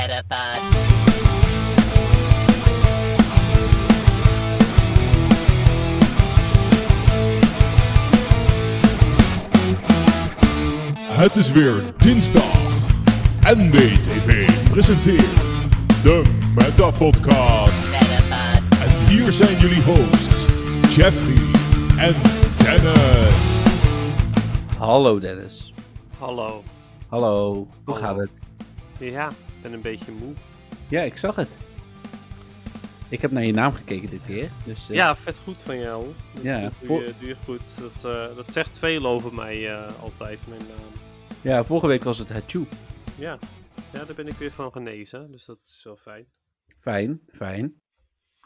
Metapod. Het is weer dinsdag. NBTV presenteert de Meta Podcast. Metapod. En hier zijn jullie hosts, Jeffrey en Dennis. Hallo Dennis. Hallo. Hallo. Hoe Hallo. gaat het? Ja, ben een beetje moe. Ja, ik zag het. Ik heb naar je naam gekeken dit keer. Dus, eh, Ja, vet goed van jou. Dat Ja, doe, voor- je, doe je goed. Dat, eh, dat zegt veel over mij eh, altijd, mijn naam. ja, vorige week was het Hachu. Ja. ja, daar ben ik weer van genezen, dus dat is wel fijn. Fijn, fijn.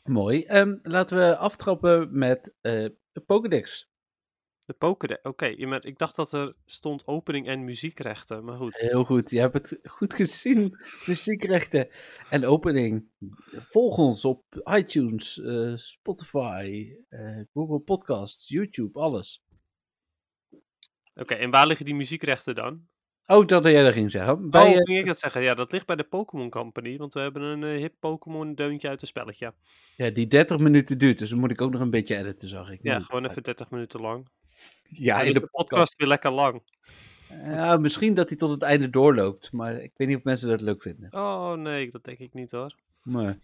Mooi. Ehm, laten we aftrappen met de Pokédex. De Pokédex. Oké, maar ik dacht dat er stond opening en muziekrechten, maar goed. Heel goed, je hebt het goed gezien. Muziekrechten en opening. Volg ons op iTunes, eh, Spotify, eh, Google Podcasts, YouTube, alles. Oké, en waar liggen die muziekrechten dan? Oh, dat jij dat ging zeggen. Bij, oh, eh, ging ik dat zeggen? Ja, dat ligt bij de Pokémon Company, want we hebben een hip Pokémon deuntje uit een spelletje. ja, die 30 minuten duurt, dus dan moet ik ook nog een beetje editen, zag ik. Ja, gewoon even 30 minuten lang. Ja, in de podcast weer lekker lang. Ja, misschien dat hij tot het einde doorloopt, maar ik weet niet of mensen dat leuk vinden. Oh nee, dat denk ik niet hoor. Maar,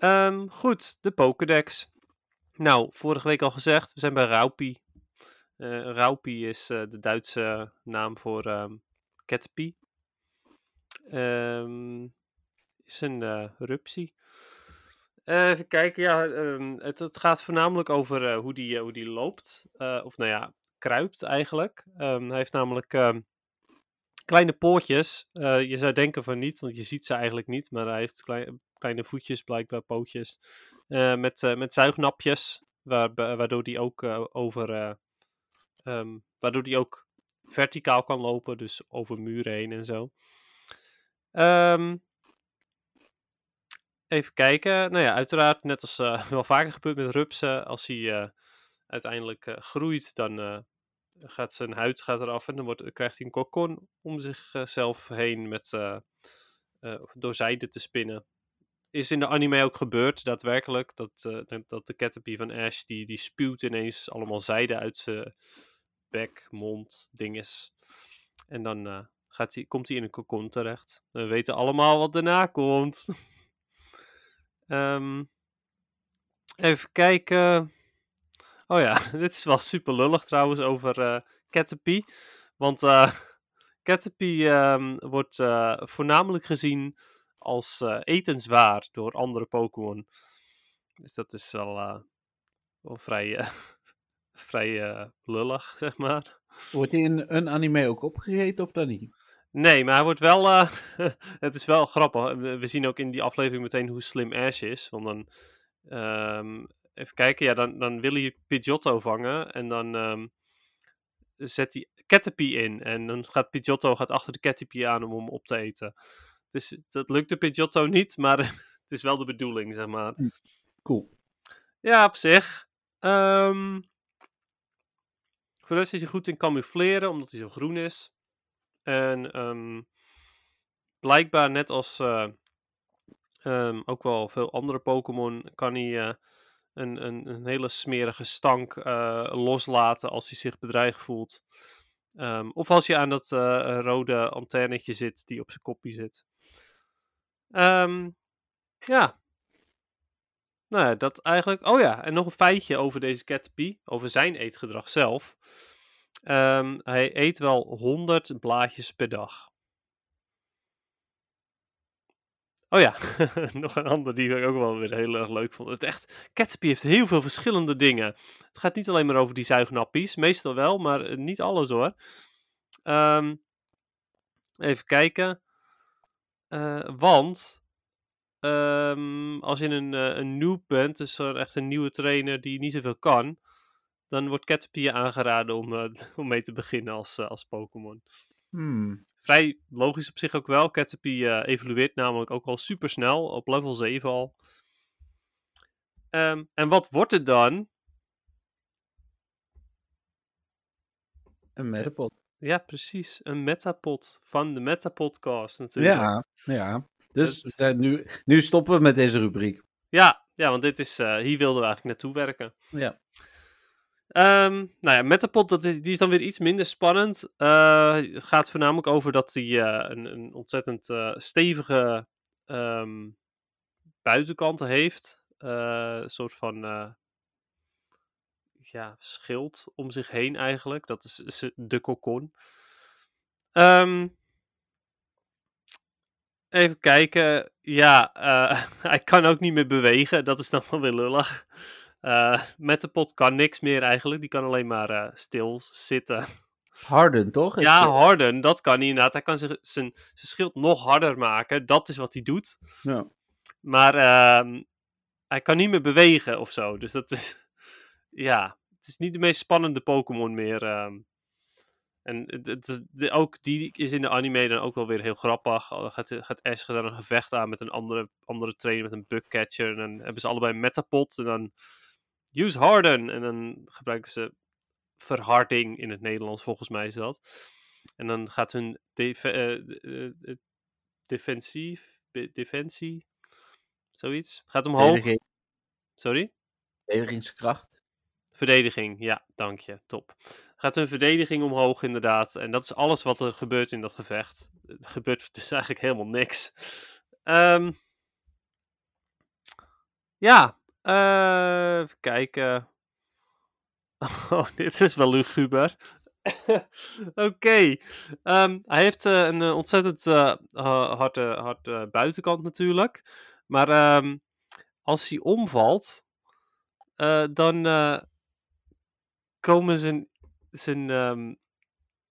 Ehm, goed, de Pokédex. Nou, vorige week al gezegd, we zijn bij Raupi. Eh Raupi is eh, de Duitse naam voor Caterpie. Ehm, is een eh, rupsie. Even kijken, ja, het, het gaat voornamelijk over hoe, die, hoe die loopt. Of nou ja, kruipt eigenlijk. Ehm, hij heeft namelijk ehm, kleine pootjes. Eh, je zou denken van niet, want je ziet ze eigenlijk niet. Maar hij heeft klei- kleine voetjes, blijkbaar pootjes. eh, met, eh, met zuignapjes. Waar, waardoor die ook over. eh, ehm, waardoor die ook verticaal kan lopen. Dus over muren heen en zo. Even kijken. Nou ja, uiteraard, net als wel vaker gebeurt met rupsen. Als hij uiteindelijk eh, groeit, dan eh, gaat zijn huid gaat eraf. En dan wordt, krijgt hij een kokon om zichzelf heen met, eh, eh, door zijde te spinnen. Is in de anime ook gebeurd, daadwerkelijk. Dat, eh, dat de Caterpie van Ash, die, die spuwt ineens allemaal zijde uit zijn bek, mond, dinges. En dan eh, gaat hij, komt hij in een kokon terecht. We weten allemaal wat daarna komt. Ehm, even kijken. Oh ja, dit is wel super lullig trouwens over eh Caterpie. Want eh Caterpie ehm, wordt eh, voornamelijk gezien als etenswaar door andere Pokémon. Dus dat is wel, wel vrij, vrij lullig, zeg maar. wordt hij in een anime ook opgegeten of dan niet? Nee, maar hij wordt wel. het is wel grappig. We, we zien ook in die aflevering meteen hoe slim Ash is. Want dan. ehm, even kijken, ja, dan, dan wil hij Pidgeotto vangen. En dan ehm, zet hij Caterpie in. En dan gaat Pidgeotto gaat achter de Caterpie aan om hem op te eten. Dus dat lukt de Pidgeotto niet, maar het is wel de bedoeling, zeg maar. Cool. Ja, op zich. Ehm, voor de rest is hij goed in camoufleren, omdat hij zo groen is. En ehm, blijkbaar, net als eh, ook wel veel andere Pokémon, kan hij eh, een, een, een hele smerige stank eh, loslaten als hij zich bedreigd voelt. Ehm, of als je aan dat eh, rode antennetje zit die op zijn kopje zit. Ehm, ja, nou ja, dat eigenlijk. Oh ja, en nog een feitje over deze Caterpie, over zijn eetgedrag zelf. Ehm, hij eet wel 100 blaadjes per dag. Oh ja, nog een ander die ik ook wel weer heel erg leuk vond. Het echt, Caterpie heeft heel veel verschillende dingen. Het gaat niet alleen maar over die zuignappies, meestal wel, maar eh, niet alles hoor. Ehm, even kijken. Eh, want Ehm, als je een, eh, een noob bent, dus echt een nieuwe trainer die niet zoveel kan, dan wordt Caterpie aangeraden om, om mee te beginnen als, als Pokémon. Hmm. Vrij logisch op zich ook wel. Caterpie eh, evolueert namelijk ook al super snel, op level 7 al. Ehm, en wat wordt het dan? Een Metapod. Ja, precies. Een Metapod van de Metapodcast natuurlijk. Ja, ja. Dus Het- nu, nu stoppen we met deze rubriek. Ja, ja want dit is, eh, hier wilden we eigenlijk naartoe werken. Ja. Ehm, nou ja, Metapod, dat is, die is dan weer iets minder spannend. Eh, het gaat voornamelijk over dat hij eh, een, een ontzettend eh, stevige ehm, buitenkant heeft. Een soort van ja, schild om zich heen eigenlijk. Dat is, de kokon. Ehm, even kijken. Ja, hij kan ook niet meer bewegen. Dat is dan wel weer lullig. Eh met de pot kan niks meer eigenlijk. Die kan alleen maar eh, stil zitten. Harden, toch? Is ja, Harden, dat kan hij inderdaad. Hij kan zich- zijn zijn schild nog harder maken. Dat is wat hij doet. ja. Maar ehm, hij kan niet meer bewegen of zo. Dus dat is. Ja, het is niet de meest spannende Pokémon meer. ehm. En het, het de, ook die is in de anime dan ook wel weer heel grappig. Al gaat, gaat Ash dan een gevecht aan met een andere, andere trainer, met een bugcatcher. En dan hebben ze allebei een metapod. En dan use harden. En dan gebruiken ze verharding in het Nederlands, volgens mij is dat. En dan gaat hun def eh, eh, defensief, defensie, zoiets. Gaat omhoog. Verdediging- Sorry? Verdedigingskracht. Verdediging, ja, dank je, top. Gaat hun verdediging omhoog, inderdaad. En dat is alles wat er gebeurt in dat gevecht. Er gebeurt dus eigenlijk helemaal niks. Ehm, ja, eh, even kijken. Oh, dit is wel luguber. Oké. ehm, hij heeft eh, een eh, ontzettend ha- harde, harde buitenkant natuurlijk. Maar ehm, als hij omvalt, dan komen zijn, zijn, ehm,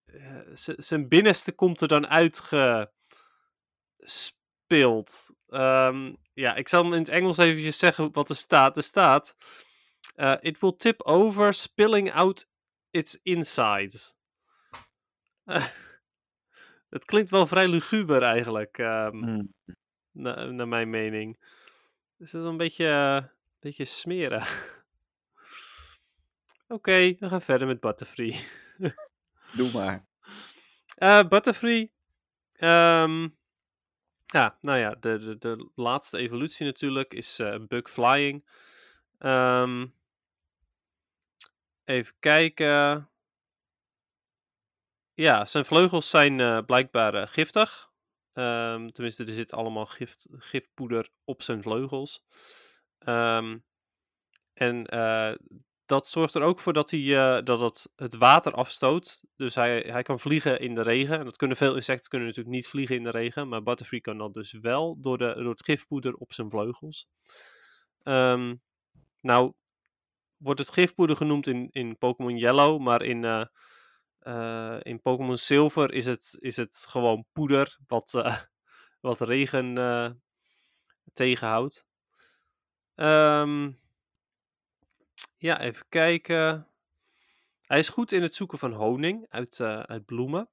eh, zijn binnenste komt er dan uitgespeeld. Ehm, ja, ik zal hem in het Engels eventjes zeggen wat er staat. Er staat... eh, it will tip over, spilling out its insides. Het klinkt wel vrij luguber eigenlijk, ehm, Hm. na- naar mijn mening. Is dat een beetje, beetje smerig? Oké, we gaan verder met Butterfree. Doe maar. Eh Butterfree. ehm, ja, nou ja, de, de, de laatste evolutie natuurlijk is eh Bug Flying. Ehm, even kijken. Ja, zijn vleugels zijn eh, blijkbaar eh, giftig. Ehm, tenminste, er zit allemaal gift, gifpoeder op zijn vleugels. Ehm, en dat zorgt er ook voor dat, hij, eh, dat het, het water afstoot. Dus hij, hij kan vliegen in de regen. En dat kunnen veel insecten kunnen natuurlijk niet vliegen in de regen. Maar Butterfree kan dat dus wel door, de, door het gifpoeder op zijn vleugels. Ehm, nou, wordt het gifpoeder genoemd in, in Pokémon Yellow. Maar in, eh, eh, in Pokémon Silver is het, is het gewoon poeder. Wat, wat regen tegenhoudt. Ehm, ja, even kijken. Hij is goed in het zoeken van honing uit, eh, uit bloemen.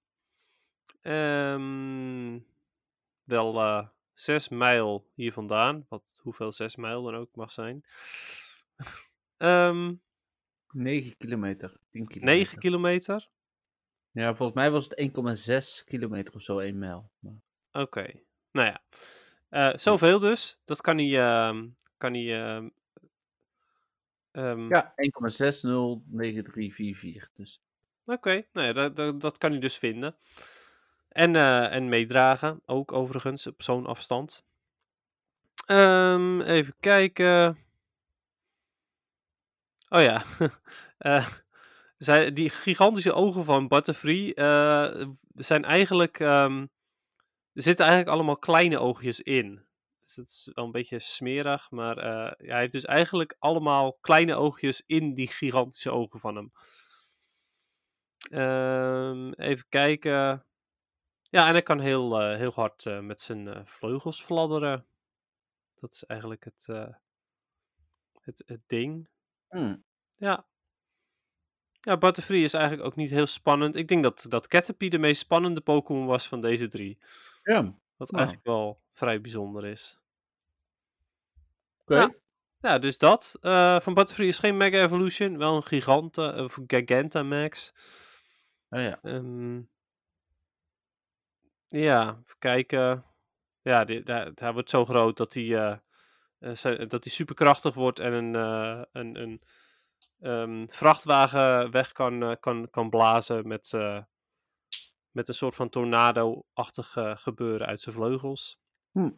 Ehm, wel eh zes mijl hier vandaan. Wat, hoeveel zes mijl dan ook mag zijn. Ehm 9 kilometer. 10 kilometer. 9 kilometer. Ja, volgens mij was het 1,6 kilometer of zo, 1 mijl. Maar... Oké. Nou ja. Eh, zoveel dus. Dat kan hij. ehm, kan hij ehm, Ja, 1,609344. Dus Oké, nou ja, dat, dat, dat kan hij dus vinden. En, eh, en meedragen, ook overigens, op zo'n afstand. Ehm, even kijken. Oh ja. Zij, die gigantische ogen van Butterfree eh, zijn eigenlijk. ehm, er zitten eigenlijk allemaal kleine oogjes in. Dus het is wel een beetje smerig, maar eh, ja, hij heeft dus eigenlijk allemaal kleine oogjes in die gigantische ogen van hem. Ehm, even kijken. Ja, en hij kan heel, eh, heel hard eh, met zijn eh, vleugels fladderen. Dat is eigenlijk het, eh, het, het ding. hm, Ja. Ja, Butterfree is eigenlijk ook niet heel spannend. Ik denk dat, dat Caterpie de meest spannende Pokémon was van deze drie. ja, Wat Nou. eigenlijk wel vrij bijzonder is. oké. Ja. Ja, dus dat. Eh, van Butterfree is geen Mega Evolution. Wel een Gigante, of Gigantamax. Oh ja. Ehm, ja, even kijken. ja, die, die- hij wordt zo groot dat hij, eh, zo- dat hij superkrachtig wordt en een, eh, een, een ehm, vrachtwagen weg kan, eh, kan, kan blazen met, met een soort van tornado-achtig eh, gebeuren uit zijn vleugels. Hm.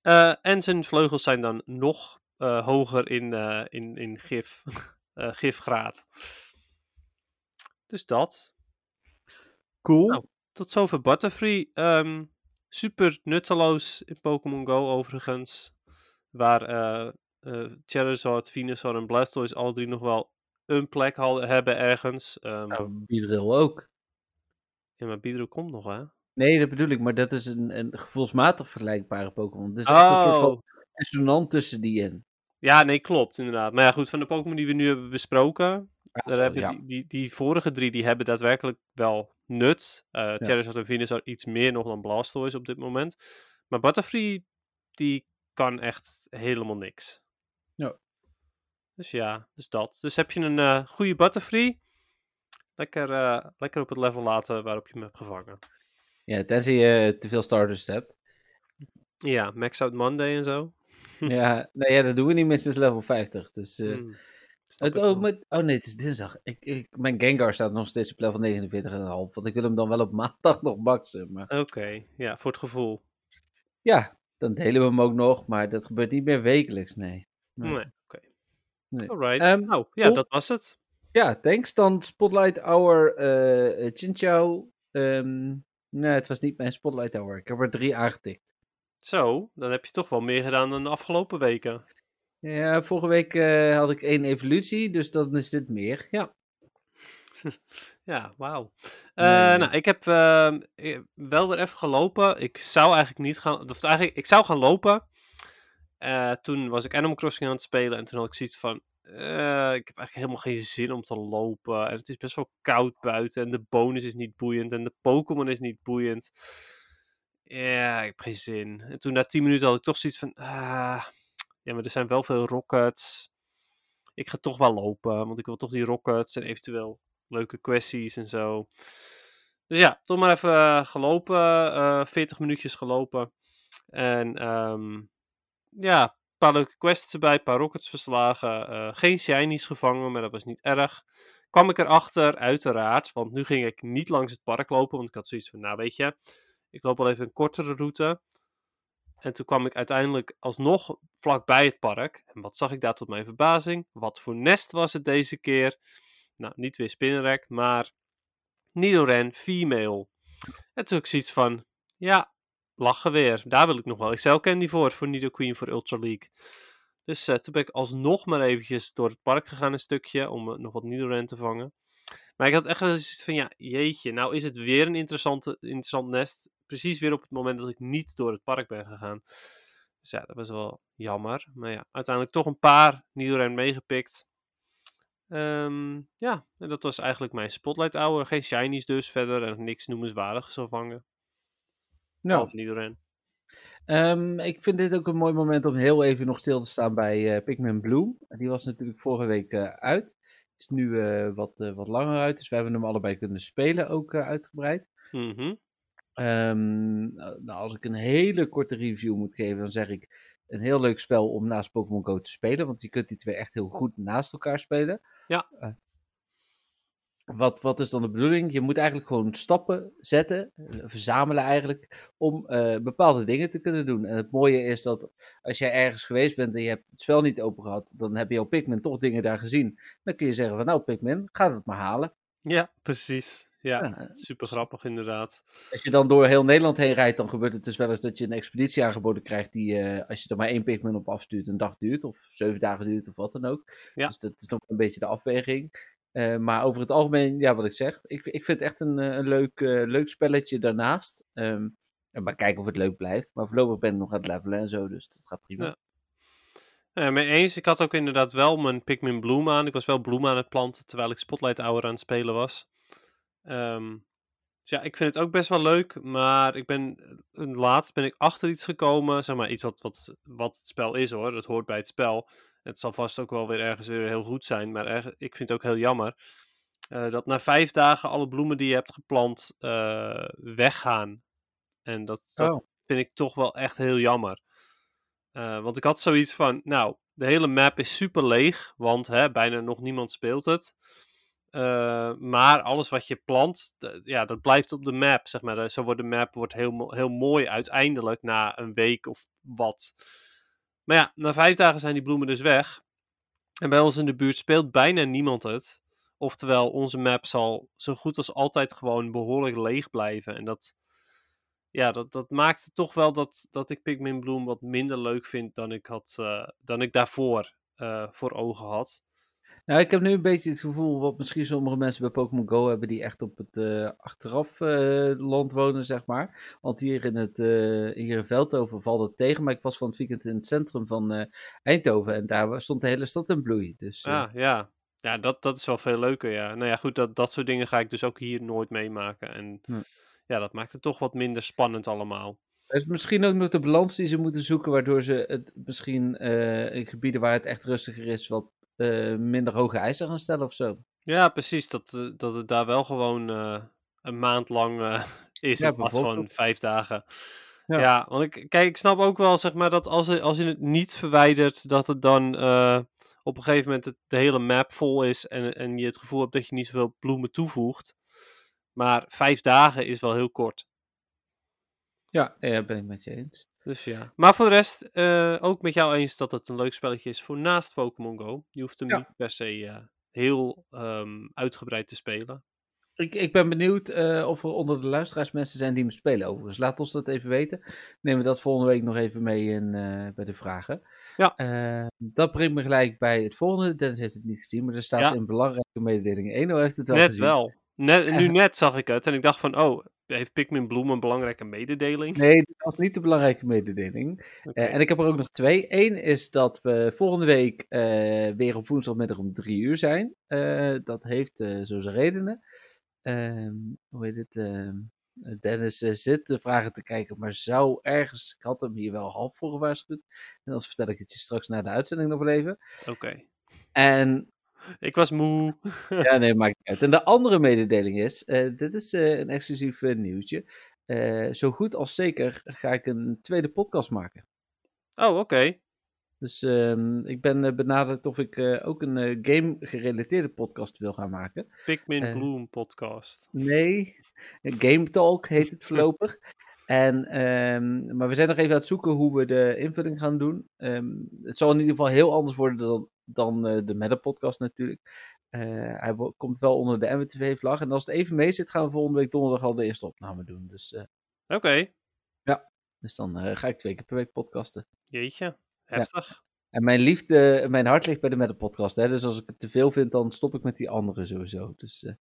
Eh, en zijn vleugels zijn dan nog eh, hoger in, eh, in, in gif, eh, gifgraad. Dus dat. Cool. Nou. Tot zover Butterfree. Ehm, super nutteloos in Pokémon Go overigens. Waar eh eh, Charizard, Venusaur en Blastoise alle drie nog wel een plek hebben ergens. Ehm, Nou, Beedrill ook. Ja, maar Beedrill komt nog, hè? Nee, dat bedoel ik, maar dat is een, een gevoelsmatig vergelijkbare Pokémon. Het is echt een soort Oh. van assonant tussen die in. Ja, nee, klopt, inderdaad. Maar ja, goed, van de Pokémon die we nu hebben besproken, Ja, daar zo, hebben ja. die, die, die vorige drie, die hebben daadwerkelijk wel nut. Eh Charizard en Venusaur iets meer nog dan Blastoise op dit moment. Maar Butterfree, die kan echt helemaal niks. Ja. Dus ja, dus dat. Dus heb je een eh, goede Butterfree, lekker, eh, lekker op het level laten waarop je hem hebt gevangen. Ja, tenzij je te veel starters hebt. Ja, Max Out Monday en zo. ja, nou ja, dat doen we niet minstens level 50. Dus, eh, Hmm, het, oh, maar- oh nee, het is dinsdag. Ik, ik, mijn Gengar staat nog steeds op level 49,5. Want ik wil hem dan wel op maandag nog maxen. Maar Oké, ja, voor het gevoel. ja, dan delen we hem ook nog. Maar dat gebeurt niet meer wekelijks, nee. Nee. Nee, oké. Nee. Alright. Ehm, nou, ja, cool. dat was het. Ja, thanks. Dan Spotlight Hour uh, Chinchou. Nee, het was niet mijn Spotlight Hour. Ik heb er drie aangetikt. Zo, dan heb je toch wel meer gedaan dan de afgelopen weken. Ja, vorige week eh, had ik één evolutie, dus dan is dit meer. Ja. Ja, wauw. Nee. Nou, ik heb ehm, eh, wel weer even gelopen. Ik zou eigenlijk niet gaan... Of eigenlijk, ik zou gaan lopen. Toen was ik Animal Crossing aan het spelen. En toen had ik zoiets van... eh, ik heb eigenlijk helemaal geen zin om te lopen. En het is best wel koud buiten. En de bonus is niet boeiend. En de Pokémon is niet boeiend. Ja, ik heb geen zin. En toen na 10 minuten had ik toch zoiets van... Ah, ja, maar er zijn wel veel rockets. Ik ga toch wel lopen. Want ik wil toch die rockets. En eventueel leuke questies en zo. Dus ja, toch maar even eh, gelopen. eh 40 minuutjes gelopen. En ehm, ja, paar leuke quests erbij. Paar rockets verslagen. eh, geen shinies gevangen, maar dat was niet erg. Kwam ik erachter, uiteraard. Want nu ging ik niet langs het park lopen. Want ik had zoiets van, nou weet je, ik loop wel even een kortere route. En toen kwam ik uiteindelijk alsnog vlakbij het park. En wat zag ik daar tot mijn verbazing? Wat voor nest was het deze keer? Nou, niet weer spinnenrek, maar Nidoran female. En toen ik zoiets van, ja, lachen weer. Daar wil ik nog wel Excel Candy voor, voor Nidoqueen voor Ultra League. Dus eh, toen ben ik alsnog maar eventjes door het park gegaan een stukje, om eh, nog wat Nidoran te vangen. Maar ik had echt wel zoiets van, ja, jeetje, nou is het weer een interessante, interessant nest. Precies weer op het moment dat ik niet door het park ben gegaan. Dus ja, dat was wel jammer. Maar ja, uiteindelijk toch een paar Nidoran meegepikt. Ehm, ja, en dat was eigenlijk mijn Spotlight Hour. Geen shinies dus verder en niks noemenswaardigs zal Nou, Of ik vind dit ook een mooi moment om heel even nog stil te staan bij eh Pikmin Bloom. Die was natuurlijk vorige week eh, uit. Is nu eh, wat, wat langer uit, dus we hebben hem allebei kunnen spelen, ook uitgebreid. Mhm. Ehm, nou, als ik een hele korte review moet geven, dan zeg ik een heel leuk spel om naast Pokémon Go te spelen. Want je kunt die twee echt heel goed naast elkaar spelen. Ja. Eh, wat, wat is dan de bedoeling? Je moet eigenlijk gewoon stappen zetten, eh, verzamelen eigenlijk, om eh, bepaalde dingen te kunnen doen. En het mooie is dat als jij ergens geweest bent en je hebt het spel niet open gehad, dan heb je op Pikmin toch dingen daar gezien. Dan kun je zeggen van nou Pikmin, ga het maar halen. Ja, precies. Ja, Ja, super grappig inderdaad. Als je dan door heel Nederland heen rijdt, dan gebeurt het dus wel eens dat je een expeditie aangeboden krijgt die, eh, als je er maar één Pikmin op afstuurt, een dag duurt of zeven dagen duurt of wat dan ook. Ja. Dus dat is nog een beetje de afweging. Eh, maar over het algemeen, ja, wat ik zeg, ik, ik vind het echt een, eh, een leuk, eh, leuk spelletje daarnaast. Ehm, maar kijken of het leuk blijft. Maar voorlopig ben ik nog aan het levelen en zo, dus dat gaat prima. Ja. Mee eens. Ik had ook inderdaad wel mijn Pikmin Bloom aan. Ik was wel bloemen aan het planten terwijl ik Spotlight Hour aan het spelen was. Ehm, dus ja, ik vind het ook best wel leuk. Maar ik ben laatst ben ik achter iets gekomen. Zeg maar iets wat, wat, wat het spel is hoor. Het hoort bij het spel. Het zal vast ook wel weer ergens weer heel goed zijn. Maar erg, ik vind het ook heel jammer. eh, dat na vijf dagen alle bloemen die je hebt geplant eh, weggaan. En dat, dat Oh. vind ik toch wel echt heel jammer. Eh, want ik had zoiets van, nou, de hele map is super leeg, want hè, bijna nog niemand speelt het. Maar alles wat je plant, ja, dat blijft op de map, zeg maar. Zo wordt de map wordt heel, heel mooi uiteindelijk na een week of wat. Maar ja, na vijf dagen zijn die bloemen dus weg. En bij ons in de buurt speelt bijna niemand het. Oftewel, onze map zal zo goed als altijd gewoon behoorlijk leeg blijven. En dat, ja, dat, dat maakt toch wel dat, dat ik Pikmin Bloom wat minder leuk vind dan ik, had, eh, dan ik daarvoor eh, voor ogen had. Nou, ik heb nu een beetje het gevoel wat misschien sommige mensen bij Pokémon Go hebben die echt op het eh, achteraf eh, land wonen, zeg maar. Want hier in het eh, hier in Veldhoven valt het tegen, maar ik was van het weekend in het centrum van Eindhoven en daar stond de hele stad in bloei. Dus Ah, ja. Ja, dat, dat is wel veel leuker, ja. Nou ja, goed, dat, dat soort dingen ga ik dus ook hier nooit meemaken. En Hm. ja, dat maakt het toch wat minder spannend allemaal. er is misschien ook nog de balans die ze moeten zoeken, waardoor ze het misschien in gebieden waar het echt rustiger is, wat eh, minder hoge eisen gaan stellen of zo. Ja, precies. Dat, eh, dat het daar wel gewoon eh, een maand lang is Ja, in plaats van vijf dagen. Ja, Ja. want ik, kijk, ik snap ook wel, zeg maar, dat als, je- als je het niet verwijdert, dat het dan op een gegeven moment het, de hele map vol is en, en je het gevoel hebt dat je niet zoveel bloemen toevoegt. Maar vijf dagen is wel heel kort. Ja, ja, ben ik met je eens. Dus ja. Maar voor de rest, eh, ook met jou eens dat het een leuk spelletje is voor naast Pokémon Go. Je hoeft hem Ja. niet per se eh, heel ehm, uitgebreid te spelen. Ik, ik ben benieuwd eh, of er onder de luisteraars mensen zijn die me spelen overigens. Laat ons dat even weten. Nemen we dat volgende week nog even mee in, bij de vragen. Ja. Eh, dat brengt me gelijk bij het volgende. Dennis heeft het niet gezien, maar er staat Ja. in belangrijke mededelingen. Eno heeft het wel net gezien. wel. Net, nu net zag ik het en ik dacht van, oh, heeft Pikmin Bloem een belangrijke mededeling? Nee, dat was niet de belangrijke mededeling. Eh, en ik heb er ook nog twee. Eén is dat we volgende week eh, weer op woensdagmiddag om drie uur zijn. Eh, dat heeft zo zijn redenen. Ehm, hoe heet het? ehm, Dennis zit de vragen te kijken, maar zou ergens. Ik had hem hier wel half voor gewaarschuwd. En anders vertel ik het je straks na de uitzending nog wel even. Oké. En Ik was moe. ja, nee, maakt niet uit. En de andere mededeling is: eh, dit is eh, een exclusief eh, nieuwtje. Zo goed als zeker ga ik een tweede podcast maken. Oh, oké. Dus ehm, ik ben benaderd of ik ook een game-gerelateerde podcast wil gaan maken. Pikmin. Bloom podcast. Nee, Game Talk heet het voorlopig. En, ehm, maar we zijn nog even aan het zoeken hoe we de invulling gaan doen. Ehm, het zal in ieder geval heel anders worden dan, dan eh, de Meta-podcast natuurlijk. Eh, hij komt wel onder de MWTV-vlag. En als het even mee zit, gaan we volgende week donderdag al de eerste opname doen. Dus, eh, Oké. dus dan ga ik twee keer per week podcasten. Jeetje. Heftig. En mijn liefde, mijn hart ligt bij de Meta podcast. Hè? Dus als ik het te veel vind, dan stop ik met die andere sowieso. Dus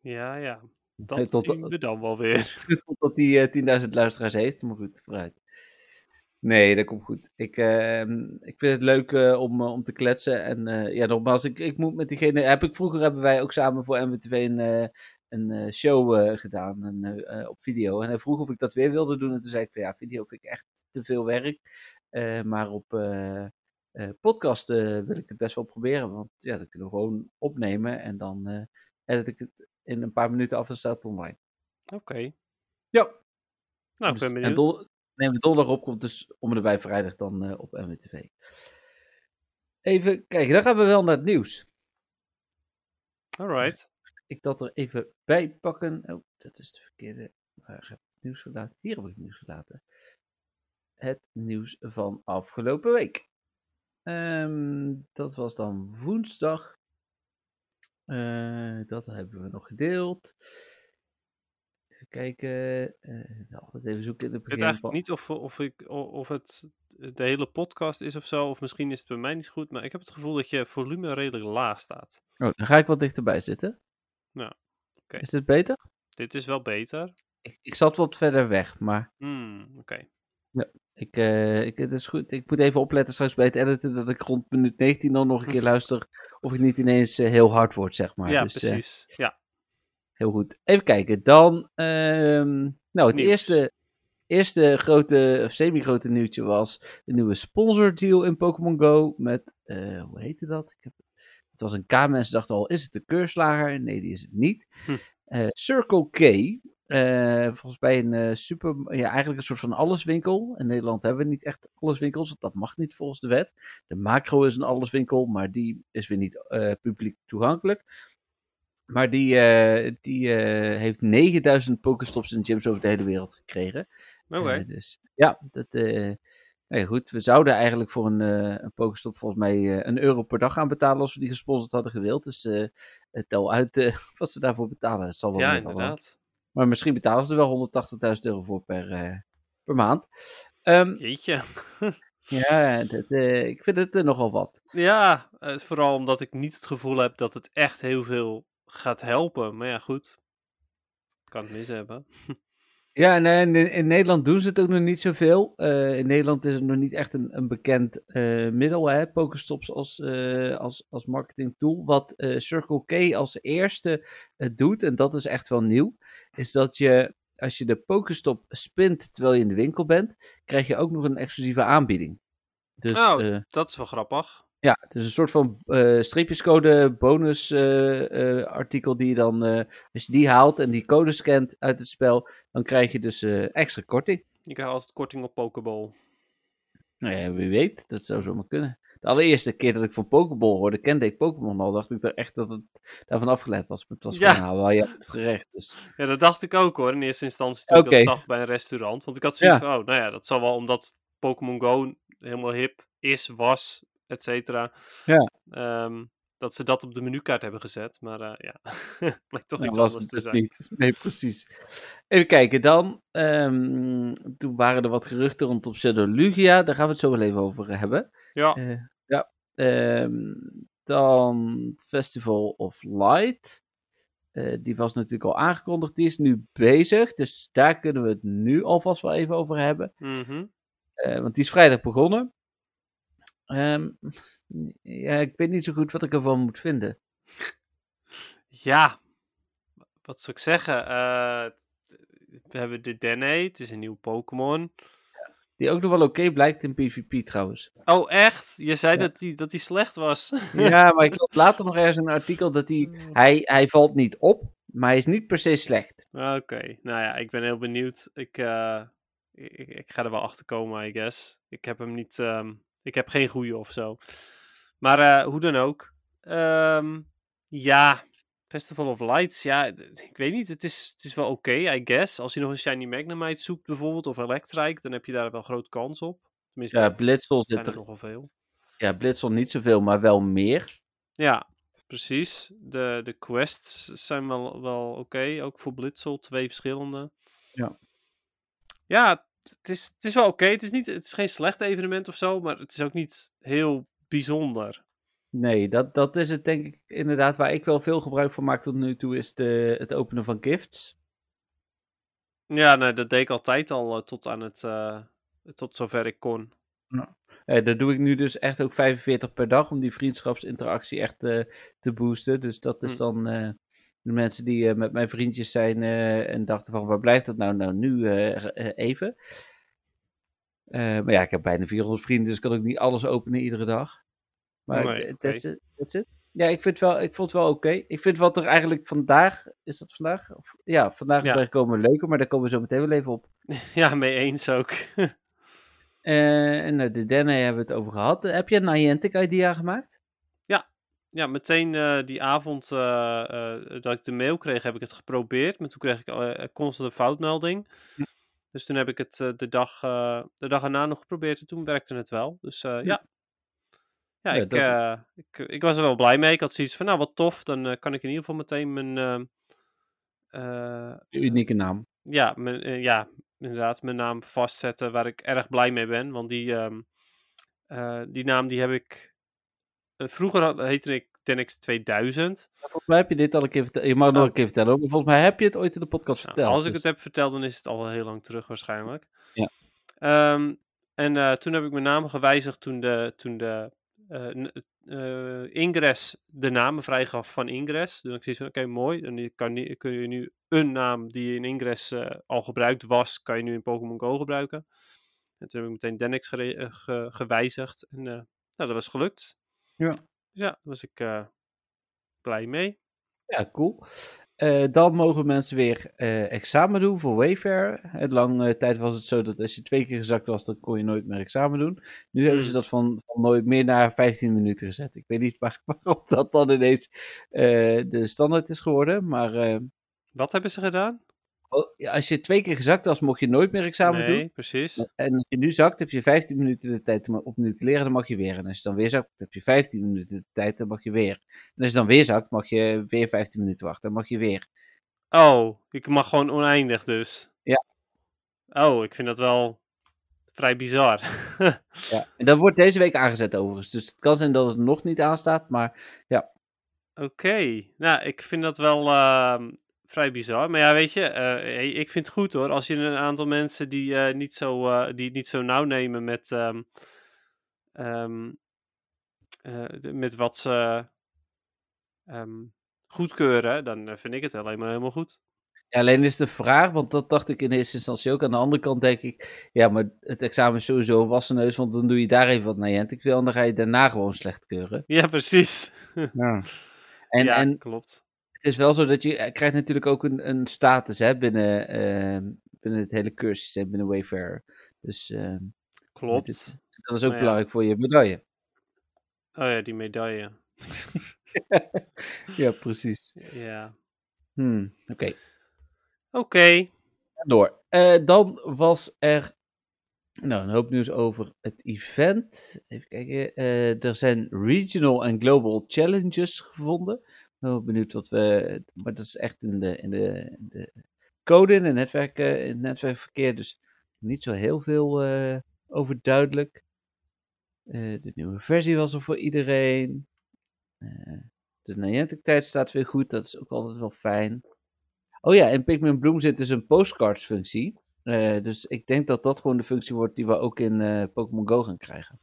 Ja, ja. Dat tot, zien we dan wel weer. totdat die eh, 10.000 luisteraars heeft. Maar goed, vooruit. Nee, dat komt goed. Ik, ehm, ik vind het leuk eh, om, eh, om te kletsen. En eh, ja, nogmaals, ik, ik moet met diegene. Heb ik, vroeger hebben wij ook samen voor MWTV een, een show gedaan eh, op video. En hij vroeg of ik dat weer wilde doen. En toen zei ik van ja, video vind ik echt te veel werk. Maar op podcast wil ik het best wel proberen. Want ja, dat kunnen we gewoon opnemen. En dan edit ik het in een paar minuten af en staat het online. Oké. Ja. Nou, ik Dus- ben en benieuwd. Neem de donderdag op, komt dus om en erbij vrijdag dan eh, op MWTV. Even kijken, dan gaan we wel naar het nieuws. Alright. Ik dat er even bij pakken. Oh, dat is de verkeerde. Waar heb ik het nieuws gelaten? Hier heb ik het nieuws gelaten. Het nieuws van afgelopen week. Ehm, dat was dan woensdag. Eh, dat hebben we nog gedeeld. Kijken. eh altijd even zoeken in het Ik weet eigenlijk niet of, of, ik, of het de hele podcast is of zo, of misschien is het bij mij niet goed, maar ik heb het gevoel dat je volume redelijk laag staat. Oh, dan ga ik wat dichterbij zitten. Ja, oké. Is dit beter? Dit is wel beter. Ik, ik zat wat verder weg, maar Hmm, oké. ik, eh, ik, het is goed. Ik moet even opletten straks bij het editen dat ik rond minuut 19 dan nog een keer luister of ik niet ineens eh, heel hard word, zeg maar. ja, dus, eh, precies. ja. Heel goed. Even kijken. Dan, ehm, nou, het Nieuws. eerste, eerste grote, of semi-grote nieuwtje was de nieuwe sponsor deal in Pokémon Go met, eh, hoe heette dat? Ik heb, het was een K, mensen dachten al, is het de keurslager? Nee, die is het niet. Hm. Eh, Circle K, eh, volgens mij een super, ja, eigenlijk een soort van alleswinkel. In Nederland hebben we niet echt alleswinkels, want dat mag niet volgens de wet. De macro is een alleswinkel, maar die is weer niet publiek toegankelijk. Maar die, eh, die eh, heeft 9000 Pokestops in gyms over de hele wereld gekregen. Oké. Eh, dus ja, dat, eh, nou goed. We zouden eigenlijk voor een, een Pokestop volgens mij een euro per dag gaan betalen als we die gesponsord hadden gewild. Dus tel uit wat ze daarvoor betalen. Het zal wel ja, inderdaad. Maar misschien betalen ze er wel 180.000 euro voor per, per maand. Ehm, Jeetje. ja, dat, ik vind het nogal wat. Ja, vooral omdat ik niet het gevoel heb dat het echt heel veel gaat helpen. Maar ja, goed. Kan het mis hebben. Ja, en eh, in, in Nederland doen ze het ook nog niet zoveel. Eh, in Nederland is het nog niet echt een, een bekend eh, middel, hè, Pokestops als, als, als marketing tool. Wat Circle K als eerste doet, en dat is echt wel nieuw, is dat je, als je de Pokestop spint terwijl je in de winkel bent, krijg je ook nog een exclusieve aanbieding. Dus, Oh. Dat is wel grappig. Ja, dus een soort van eh, streepjescode bonus eh, eh, artikel die je dan, als je die haalt en die code scant uit het spel, dan krijg je dus extra korting. Je krijgt altijd korting op Pokeball. Nou ja, wie weet, dat zou zomaar kunnen. De allereerste keer dat ik van Pokeball hoorde, kende ik Pokémon al, dacht ik er echt dat het daarvan afgeleid was. Maar het was Ja. gewoon, nou, je hebt het gerecht. Dus. Ja, dat dacht ik ook hoor. In eerste instantie toen ik dat zag bij een restaurant. Want ik had zoiets van, oh, nou ja, dat zal wel omdat Pokémon Go helemaal hip is, was, et cetera. Ja. Ehm, dat ze dat op de menukaart hebben gezet. Maar eh, ja, blijkt toch Nou, iets was anders te dus zijn. niet. Nee, precies. Even kijken, dan. ehm, toen waren er wat geruchten rondom Pseudolugia. Daar gaan we het zo wel even over hebben. Ja, Eh, ja. Ehm, dan Festival of Light. Eh, die was natuurlijk al aangekondigd. Die is nu bezig. Dus daar kunnen we het nu alvast wel even over hebben. mhm. Eh, want die is vrijdag begonnen. Ehm, ja, ik weet niet zo goed wat ik ervan moet vinden. ja. Wat zou ik zeggen? Eh, we hebben de Dene, het is een nieuw Pokémon. Die ook nog wel oké blijkt in PvP trouwens. Oh, echt? Je zei Ja. dat die, dat die slecht was. Ja, maar ik las later nog ergens een artikel dat hij, hij, hij valt niet op, maar hij is niet per se slecht. Oké, nou ja, ik ben heel benieuwd. Ik, eh, ik, ik ga er wel achter komen, I guess. Ik heb hem niet, ehm, ik heb geen goede of zo. Maar eh, hoe dan ook. Ehm, ja, Festival of Lights, ja, ik weet niet. Het is, het is wel oké, I guess. Als je nog een Shiny Magnemite zoekt bijvoorbeeld, of Electrike, dan heb je daar wel grote kans op. Tenminste, Ja, Blitzel zijn zit er er, nogal veel. ja, Blitzel niet zoveel, maar wel meer. Ja, precies. De, de quests zijn wel, wel oké, ook voor Blitzel, twee verschillende. Ja. Ja, het is, het is wel oké. Het, is niet, het is geen slecht evenement of zo, maar het is ook niet heel bijzonder. Nee, dat, dat is het denk ik inderdaad waar ik wel veel gebruik van maak tot nu toe, is de, het openen van gifts. Ja, nee, dat deed ik altijd al eh, tot aan het, eh, tot zover ik kon. Eh, dat doe ik nu dus echt ook 45 per dag om die vriendschapsinteractie echt te boosten. Dus dat is Hm. dan de mensen die eh, met mijn vriendjes zijn eh, en dachten van waar blijft dat nou, nou nu eh, even. Maar ja, ik heb bijna 400 vrienden, dus ik kan ook niet alles openen iedere dag. Maar Nee, d- oké. that's, it, that's it. Ja, ik, vind wel, ik vond het wel oké. Ik vind wat er eigenlijk vandaag, is dat vandaag? Of, ja, vandaag is Ja. bijgekomen leuker, maar daar komen we zo meteen wel even op. ja, mee eens ook. En de Denne hebben we het over gehad. Eh, heb je een Niantic idea gemaakt? Ja, meteen eh, die avond eh, eh, dat ik de mail kreeg, heb ik het geprobeerd. Maar toen kreeg ik constant een foutmelding. Hm. Dus toen heb ik het de, dag, de dag erna nog geprobeerd en toen werkte het wel. Dus eh, ja. Ja, Ja, ik, dat- ik, ik was er wel blij mee. Ik had zoiets van, nou wat tof, dan kan ik in ieder geval meteen mijn... Unieke naam. ja, mijn, ja, inderdaad, mijn naam vastzetten waar ik erg blij mee ben. Want die, ehm, eh, die naam die heb ik... eh, vroeger had- heette ik Tenix 2000. Volgens mij heb je dit al een keer verteld. Je mag het nog een keer vertellen. Maar volgens mij heb je het ooit in de podcast Nou, verteld. als ik dus- het heb verteld, dan is het al heel lang terug waarschijnlijk. Ja. Ehm, en eh, toen heb ik mijn naam gewijzigd toen de, toen de eh, Ingress de namen vrijgaf van Ingress. Dus ik van, oké, mooi. Dan je kan, kun je nu een naam die in Ingress al gebruikt was, kan je nu in Pokémon Go gebruiken. En toen heb ik meteen Denix ge- gewijzigd. En nou, dat was gelukt. Ja. Dus ja, daar was ik eh, blij mee. Ja, cool. Eh, dan mogen mensen weer eh, examen doen voor Wayfair. Het lange tijd was het zo dat als je twee keer gezakt was, dan kon je nooit meer examen doen. Nu hebben ze Hmm. dat van, van nooit meer naar 15 minuten gezet. Ik weet niet waar, waarom dat dan ineens de standaard is geworden. Maar Wat hebben ze gedaan? Oh, ja, als je twee keer gezakt was, mocht je nooit meer examen nee, doen. precies. En als je nu zakt, heb je 15 minuten de tijd om opnieuw te leren, dan mag je weer. En als je dan weer zakt, heb je 15 minuten de tijd, dan mag je weer. En als je dan weer zakt, mag je weer 15 minuten wachten, dan mag je weer. Oh, ik mag gewoon oneindig dus. Ja. Oh, ik vind dat wel vrij bizar. Ja. En dat wordt deze week aangezet overigens. Dus het kan zijn dat het nog niet aanstaat, maar Oké, nou, ik vind dat wel ehm, vrij bizar. Maar ja, weet je, eh, ik vind het goed hoor. Als je een aantal mensen die, eh, niet, zo, eh, die het niet zo nauw nemen met, ehm, ehm, eh, de- met wat ze ehm, goedkeuren, dan vind ik het alleen maar helemaal goed. ja, alleen is de vraag, want dat dacht ik in eerste instantie ook. Aan de andere kant denk ik, ja, maar het examen is sowieso een wassen neus, want dan doe je daar even wat naar ik wil en dan ga je daarna gewoon slecht keuren. Ja, precies. Ja. En, ja, en klopt. Het is wel zo dat je eh, krijgt natuurlijk ook een, een status hè, binnen, ehm, binnen het hele cursussysteem, binnen Wayfair. Dus ehm, Klopt. dat is ook Maar ja. belangrijk voor je medaille. Oh ja, die medaille. Ja, precies. Ja. Hmm, Oké, Oké. door. Eh, dan was er nou, een hoop nieuws over het event. Even kijken. eh, er zijn regional en global challenges gevonden. Benieuwd wat we. Maar dat is echt in de, in de, de code, in, de netwerk, eh, in het netwerkverkeer. Dus niet zo heel veel eh, over duidelijk. Eh, de nieuwe versie was er voor iedereen. De Niantic-tijd staat weer goed. Dat is ook altijd wel fijn. Oh ja, in Pikmin Bloom zit dus een postcards-functie. Dus ik denk dat dat gewoon de functie wordt die we ook in Pokémon Go gaan krijgen.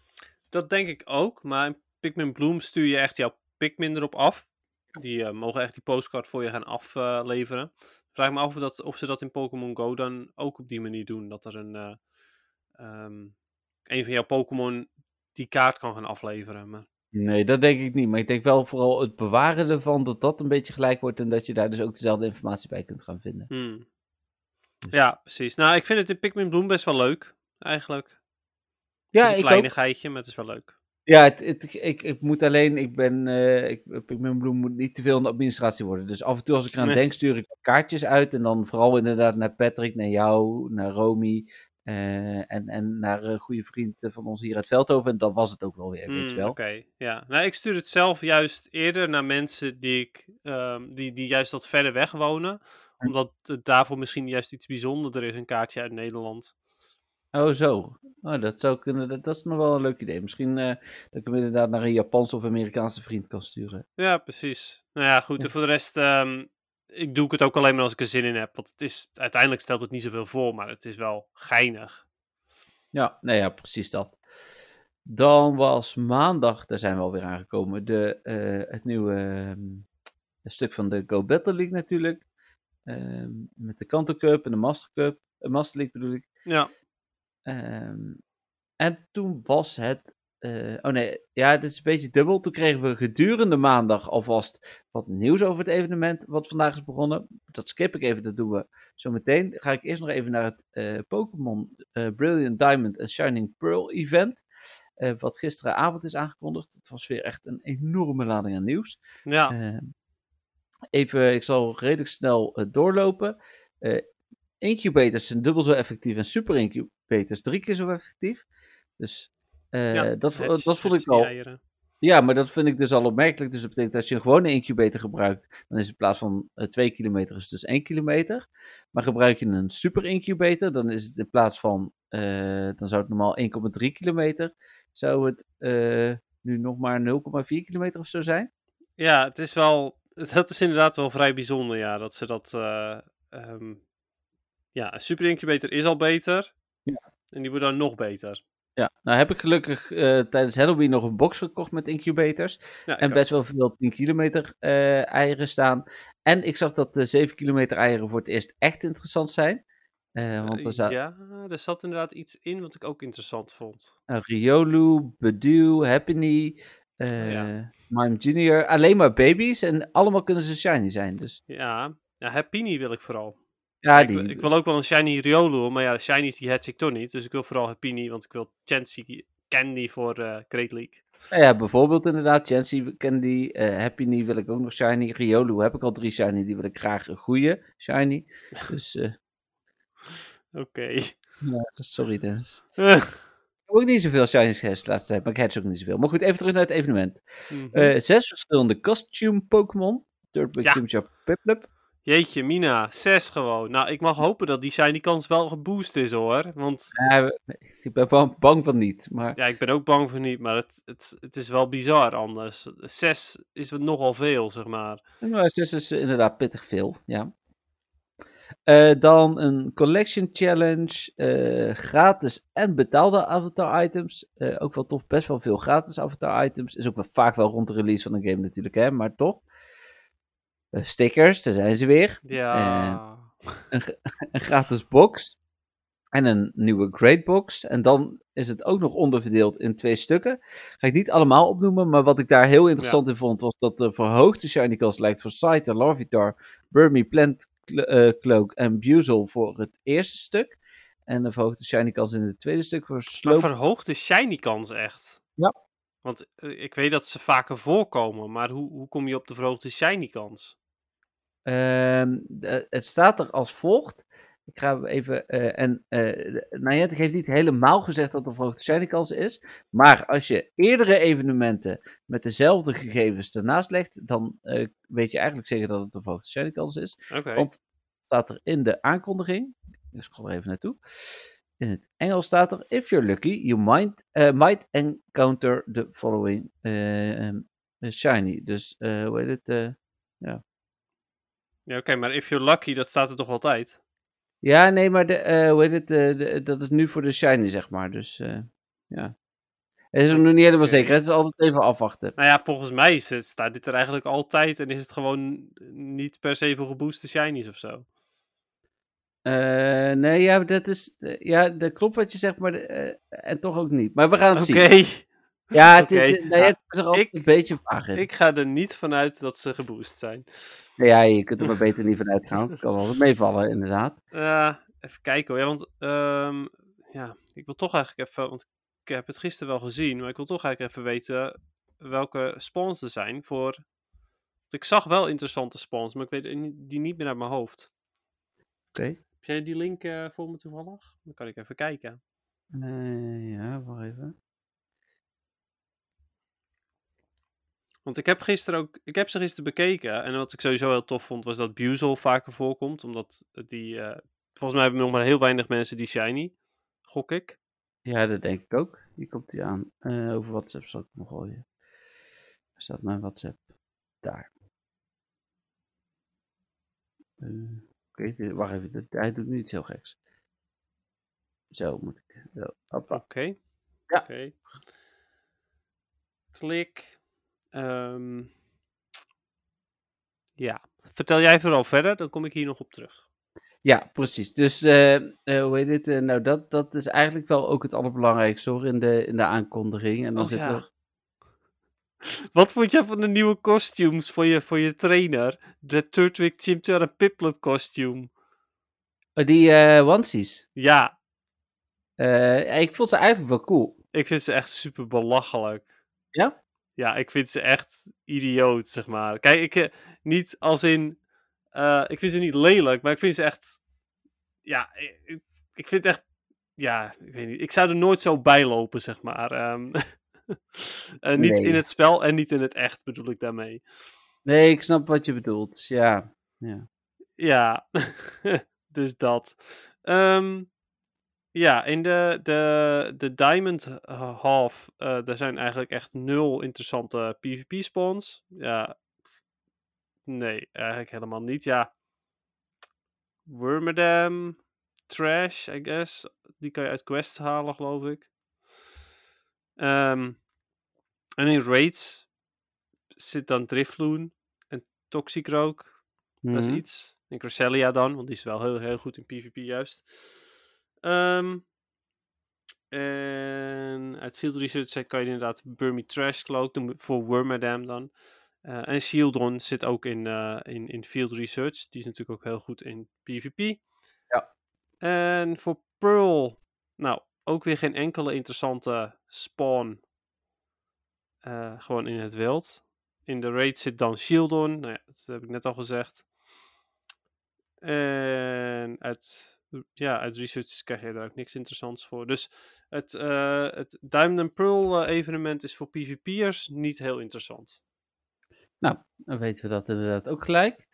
Dat denk ik ook, maar in Pikmin Bloom stuur je echt jouw Pikmin erop af. Die eh, mogen echt die postcard voor je gaan afleveren. Vraag me af of, dat, of ze dat in Pokémon Go dan ook op die manier doen. Dat er een, eh, ehm, een van jouw Pokémon die kaart kan gaan afleveren. Maar, Nee, dat denk ik niet. Maar ik denk wel vooral het bewaren ervan, dat dat een beetje gelijk wordt. En dat je daar dus ook dezelfde informatie bij kunt gaan vinden. hmm. Dus- Ja, precies. Nou, ik vind het in Pikmin Bloom best wel leuk, eigenlijk. Het Ja, is een kleinigheidje, maar het is wel leuk. Ja, het, het- ik, ik moet alleen, ik ben, eh ik, Pikmin Bloom moet niet te veel in de administratie worden. Dus af en toe als ik eraan Nee. denk, stuur ik kaartjes uit. En dan vooral inderdaad naar Patrick, naar jou, naar Romy. eh, en, en naar een goede vriend eh, van ons hier uit Veldhoven. En dat was het ook wel weer, weet je Hmm, wel. Oké, ja. Nou, ik stuur het zelf juist eerder naar mensen die, ik, ehm, die, die juist wat verder weg wonen. Hm. Omdat het daarvoor misschien juist iets bijzonderder is, een kaartje uit Nederland. Oh, zo. Oh, dat zou kunnen. Dat, dat is nog wel een leuk idee. Misschien eh, dat ik hem inderdaad naar een Japanse of Amerikaanse vriend kan sturen. Ja, precies. Nou ja, goed. En voor de rest, ehm, ik doe ik het ook alleen maar als ik er zin in heb. Want het is, uiteindelijk stelt het niet zoveel voor, maar het is wel geinig. Ja, nou ja, precies dat. Dan was maandag, daar zijn we alweer aangekomen, de, eh, het nieuwe ehm, stuk van de Go Battle League natuurlijk. Ehm, met de Kanto Cup en de Master Cup. Uh, Master League bedoel ik. Ja, Ehm, en toen was het. eh, oh nee, ja, het is een beetje dubbel. Toen kregen we gedurende maandag alvast wat nieuws over het evenement wat vandaag is begonnen. Dat skip ik even, dat doen we zo meteen. Ga ik eerst nog even naar het eh, Pokémon eh, Brilliant Diamond en Shining Pearl event. wat gisteravond is aangekondigd. Het was weer echt een enorme lading aan nieuws. ja. Ehm, even, ik zal redelijk snel doorlopen. Incubators zijn dubbel zo effectief en super incubators drie keer zo effectief. Dus eh, ja. dat, dat vond ik al. Ja, maar dat vind ik dus al opmerkelijk. Dus dat betekent dat als je een gewone incubator gebruikt, dan is in plaats van eh 2 kilometer is het dus 1 kilometer. Maar gebruik je een super incubator, dan is het in plaats van, eh, dan zou het normaal 1,3 kilometer, zou het nu nog maar 0,4 kilometer of zo zijn. Ja, het is wel. Dat is inderdaad wel vrij bijzonder, ja. Dat ze dat. eh, ehm, ja, een super incubator is al beter. Ja. En die wordt dan nog beter. Ja, nou heb ik gelukkig eh, tijdens Halloween nog een box gekocht met incubators. Ja, En best wel veel 10 kilometer eh, eieren staan. En ik zag dat de 7 kilometer eieren voor het eerst echt interessant zijn. Eh, want er zat Ja, er zat inderdaad iets in wat ik ook interessant vond. uh, Riolu, Bedew, Happiny, eh ja. Mime Junior. Alleen maar baby's en allemaal kunnen ze shiny zijn. Dus Ja, ja Happiny wil ik vooral. Ja, ik, die. wil- ik wil ook wel een shiny Riolu, maar ja, de shinies die hatch ik toch niet. Dus ik wil vooral Happiny, want ik wil Chansey Candy voor eh Great League. Nou ja, bijvoorbeeld inderdaad, Chansey Candy, eh Happy Knee wil ik ook nog shiny. Riolu heb ik al drie shiny, die wil ik graag een goede shiny. Dus, eh, Oké. ja, sorry Dennis. Ik heb ook niet zoveel shinies gehad de laatste tijd, maar ik heb ze ook niet zoveel. Maar goed, even terug naar het evenement. Mhm. Eh, zes verschillende costume Pokémon. Third Big Ja. Chimchar Piplup. Jeetje, Mina, 6 gewoon. Nou, ik mag hopen dat die shiny kans wel geboost is hoor. Want Ja, ik ben bang, bang van niet, maar ja, ik ben ook bang voor niet, maar het, het, het is wel bizar anders. 6 is wat nogal veel, zeg maar. zes is inderdaad pittig veel, ja. Eh, dan een collection challenge, eh, gratis en betaalde avatar items. Eh, ook wel tof, best wel veel gratis avatar items. Is ook wel vaak wel rond de release van een game natuurlijk, hè, maar toch. Eh, stickers, daar zijn ze weer. Ja. een gratis box en een nieuwe great box. En dan is het ook nog onderverdeeld in twee stukken. Ga ik niet allemaal opnoemen, maar wat ik daar heel interessant in vond, was dat de verhoogde shiny kans lijkt voor Scyther, Larvitar, Burmy, Plant eh, Cloak en Buzel voor het eerste stuk. En de verhoogde shiny kans in het tweede stuk voor Maar Slope. verhoogt de shiny kans echt? Ja. Want eh, ik weet dat ze vaker voorkomen, maar hoe, hoe kom je op de verhoogde shiny kans? Ehm, de- het staat er als volgt. Ik ga even. eh en eh Nayette heeft niet helemaal gezegd dat er verhoogde shiny kans is. Maar als je eerdere evenementen met dezelfde gegevens ernaast legt, dan eh, weet je eigenlijk zeker dat het een verhoogde shiny kans is. Oké. Want staat er in de aankondiging. Ik scroll er even naartoe. In het Engels staat er: If you're lucky, you might, eh, might encounter the following um, shiny. Dus hoe heet het? eh, Ja, oké, maar if you're lucky, dat staat er toch altijd? Ja, nee, maar de, hoe heet het? de- dat is nu voor de shiny, zeg maar. Dus ja. Het is nog niet helemaal zeker. Het is altijd even afwachten. Nou ja, volgens mij is het, staat dit er eigenlijk altijd en is het gewoon niet per se voor gebooste shinies of zo. Eh, nee, ja, dat is. eh, ja, dat klopt wat je zegt, maar. eh, en toch ook niet. Maar we gaan het Oké, zien. Ja, het, Oké. het- nou ja, het is er altijd Ik- een beetje vaag in. ik ga er niet vanuit dat ze geboost zijn. Ja, je kunt er maar beter niet van uitgaan. Het kan wel wat meevallen, inderdaad. Eh, even kijken hoor. Ja, want ehm, ja, ik wil toch eigenlijk even, want ik heb het gisteren wel gezien, maar ik wil toch eigenlijk even weten welke spawns er zijn voor. Want ik zag wel interessante spawns, maar ik weet die niet meer uit mijn hoofd. Oké. Heb jij die link eh, voor me toevallig? Dan kan ik even kijken. Eh, ja, wacht even. Want ik heb gisteren ook, ik heb ze gisteren bekeken en wat ik sowieso heel tof vond was dat Buzel vaker voorkomt, omdat die, eh, volgens mij hebben nog maar heel weinig mensen die shiny, gok ik. Ja, dat denk ik ook. Hier komt hij aan. Eh, over WhatsApp zal ik nog gooien. Waar staat mijn WhatsApp? Daar. Eh, Oké, dit- wacht even. dit- hij doet nu iets heel geks. Zo moet ik. Oké. Ja. Klik. Ehm, ja. Vertel jij vooral verder, dan kom ik hier nog op terug. Ja, precies. Dus, eh, eh, hoe heet het? eh, nou, dat, dat is eigenlijk wel ook het allerbelangrijkste hoor, in de, in de aankondiging. En dan Oh, zit ja. er... Wat vond jij van de nieuwe costumes voor je, voor je trainer? De Turtwig Chimchar en Piplup costume. Oh, die eh onesies. Ja, Eh, ik vond ze eigenlijk wel cool. ik vind ze echt super belachelijk. Ja? Ja, ik vind ze echt idioot, zeg maar. Kijk, ik, eh, niet als in... ik vind ze niet lelijk, maar ik vind ze echt... Ja, ik, ik- vind echt... Ja, ik weet niet. Ik zou er nooit zo bij lopen, zeg maar. Ehm, niet Nee. in het spel en niet in het echt, bedoel ik daarmee. Nee, ik snap wat je bedoelt. Ja. ja. Ja, dus dat. Ehm, ja, in de, de, de Diamond Half, eh daar zijn eigenlijk echt nul interessante PvP-spawns. Ja, nee, eigenlijk helemaal niet. Ja, Wormadam, Trash, I guess. Die kan je uit quests halen, geloof ik. Ehm, en in raids zit dan Drifloon en Toxicroak. Dat is Mhm. iets. En Cresselia dan, want die is wel heel, heel goed in PvP juist. Ehm, en uit Field Research kan je inderdaad Burmy Trash Cloak doen voor Wormadam dan. Eh, en Shieldon zit ook in, eh, in, in Field Research. Die is natuurlijk ook heel goed in PvP. Ja. En voor Pearl, nou, ook weer geen enkele interessante spawn. eh, gewoon in het wild. In de raid zit dan Shieldon. Nou ja, dat heb ik net al gezegd. En uit, ja, uit research krijg je daar ook niks interessants voor. Dus het, eh, het Diamond Pearl eh, evenement is voor PvP'ers niet heel interessant. Nou, dan weten we dat inderdaad ook gelijk.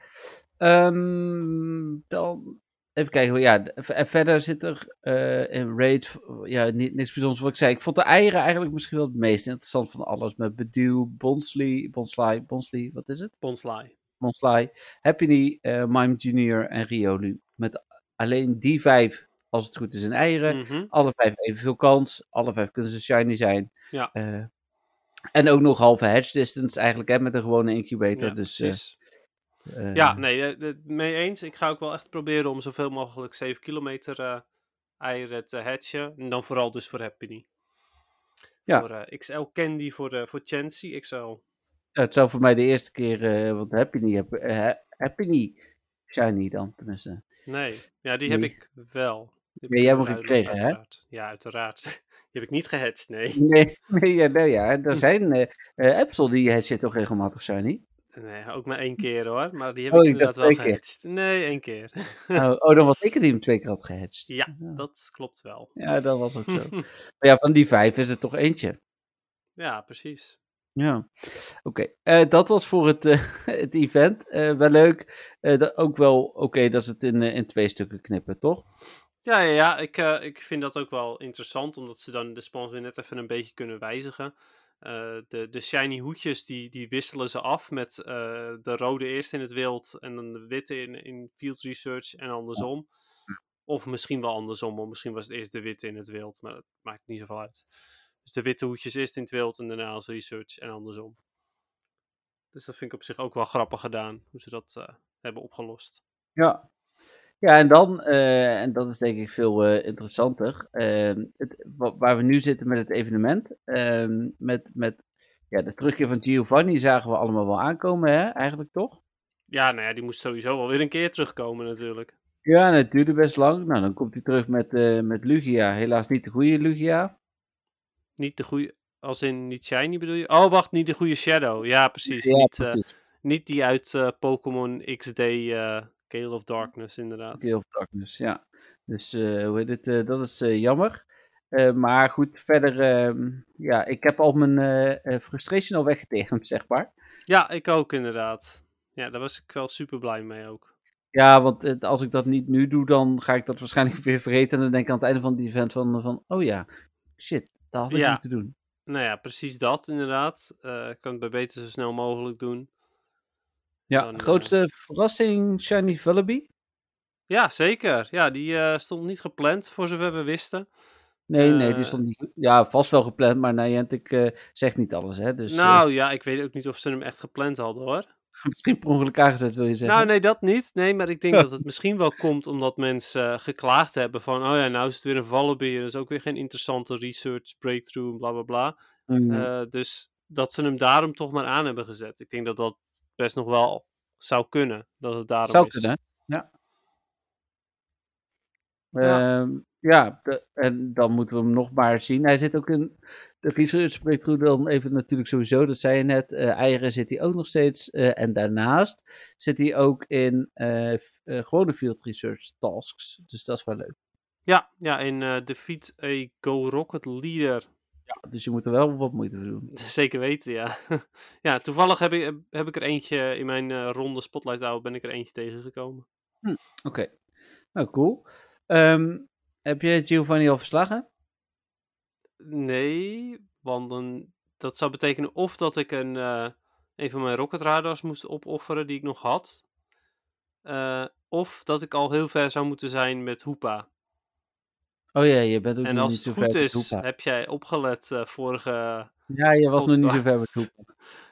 Ehm, dan even kijken. Ja, en verder zit er eh in Raid ja, niet, niks bijzonders wat ik zei. Ik vond de eieren eigenlijk misschien wel het meest interessant van alles. Met Bedew, Bonsley, Bonsley, Bonsley, wat is het? Bonsly. Bonsley, Happiny, eh Mime Junior en Riolu. Met alleen die vijf, als het goed is, in eieren. Mhm. Alle vijf evenveel kans. Alle vijf kunnen ze shiny zijn. Ja. Eh, en ook nog halve hedge distance eigenlijk, hè, met een gewone incubator. Ja, dus, ja, nee, eh, eh, mee eens. Ik ga ook wel echt proberen om zoveel mogelijk 7 kilometer eh, eieren te hatchen. En dan vooral dus voor Happiny. Ja. Voor eh, XL Candy, voor, eh voor Chancy XL. Het zou voor mij de eerste keer, eh want eh, je niet shiny dan, tenminste. Nee, ja, die heb Nee. ik wel. Die ik jij hebt hem gekregen, hè? Ja, uiteraard. Die heb ik niet gehatcht, nee. Nee, nee, ja, nee, ja. Er zijn eh eh Apsel die het zit toch regelmatig shiny. Nee, ook maar één keer hoor. Maar die heb Oh, ik inderdaad wel gehatcht. Nee, één keer. oh, oh, dan was ik het die hem twee keer had gehatcht. Ja, dat klopt wel. Ja, dat was ook zo. maar ja, van die vijf is het toch eentje. ja, precies. Ja, oké. Eh, dat was voor het, eh, het event. Eh, wel leuk. Dat, ook wel oké dat ze het in, in twee stukken knippen, toch? Ja, ja, ja ik, ik vind dat ook wel interessant, omdat ze dan de spans weer net even een beetje kunnen wijzigen. Eh, de, de shiny hoedjes, die, die wisselen ze af met eh, de rode eerst in het wild en dan de witte in, in field research en andersom. Of misschien wel andersom, of misschien was het eerst de witte in het wild, maar dat maakt niet zoveel uit. Dus de witte hoedjes eerst in het wild en daarna als research en andersom. Dus dat vind ik op zich ook wel grappig gedaan, hoe ze dat eh, hebben opgelost. Ja. Ja, en dan, eh, en dat is denk ik veel eh, interessanter, ehm, het, wa- waar we nu zitten met het evenement, ehm, met, met ja, de terugkeer van Giovanni zagen we allemaal wel aankomen, hè, eigenlijk toch? Ja, nou ja, die moest sowieso wel weer een keer terugkomen natuurlijk. Ja, en het duurde best lang. Nou, dan komt hij terug met, eh, met Lugia, helaas niet de goede Lugia. Niet de goede, als in niet shiny bedoel je? Oh, wacht, niet de goede Shadow. Ja, precies. Ja, niet, precies. niet die uit Pokémon XD Gale of Darkness, inderdaad. Gale of Darkness, ja. Dus, eh, hoe heet het, eh, dat is eh, jammer. Maar goed, verder, ehm, ja, ik heb al mijn frustration al weggetegend, zeg maar. Ja, ik ook inderdaad. Ja, daar was ik wel super blij mee ook. Ja, want als ik dat niet nu doe, dan ga ik dat waarschijnlijk weer vergeten. En dan denk ik aan het einde van het event van, van oh ja, shit, dat had ik Ja. moeten doen. Nou ja, precies dat inderdaad. Ik kan het bij beter zo snel mogelijk doen. Ja, Dan, eh, grootste verrassing, Shiny Vullaby? Ja, zeker. Ja, die eh, stond niet gepland, voor zover we wisten. Nee, nee, die Eh, stond niet, ja, vast wel gepland, maar Niantic eh zegt niet alles, hè. Dus nou ja, ik weet ook niet of ze hem echt gepland hadden hoor. misschien per ongeluk aangezet, wil je zeggen. Nou, nee, dat niet. Nee, maar ik denk dat het misschien wel komt omdat mensen geklaagd hebben van, oh ja, nou is het weer een Vallaby en dat is ook weer geen interessante research, breakthrough, bla bla bla. Mm, dus dat ze hem daarom toch maar aan hebben gezet. Ik denk dat dat best nog wel zou kunnen, dat het daarom zou is. kunnen, ja. Ja. Ehm, ja, de- en dan moeten we hem nog maar zien. Hij zit ook in de research breakthrough dan even natuurlijk sowieso, dat zei je net. eh, eieren zit hij ook nog steeds. eh, en daarnaast zit hij ook in eh, eh, gewone field research tasks. Dus dat is wel leuk. Ja, ja, in eh, Defeat a Go Rocket Leader. Dus je moet er wel wat moeite voor doen. Zeker weten, ja. ja, toevallig heb ik, heb ik er eentje in mijn eh, ronde Spotlight Hour ben ik er eentje tegengekomen. Oké, nou cool. Ehm, heb je Giovanni al verslagen? Nee, want dan, dat zou betekenen of dat ik een, eh, een van mijn rocket radars moest opofferen die ik nog had. eh, of dat ik al heel ver zou moeten zijn met Hoepa. Oh ja, je bent ook En nog als niet het zo goed ver met is, Hoepa. heb jij opgelet eh, vorige Ja, je was nog niet zo ver met.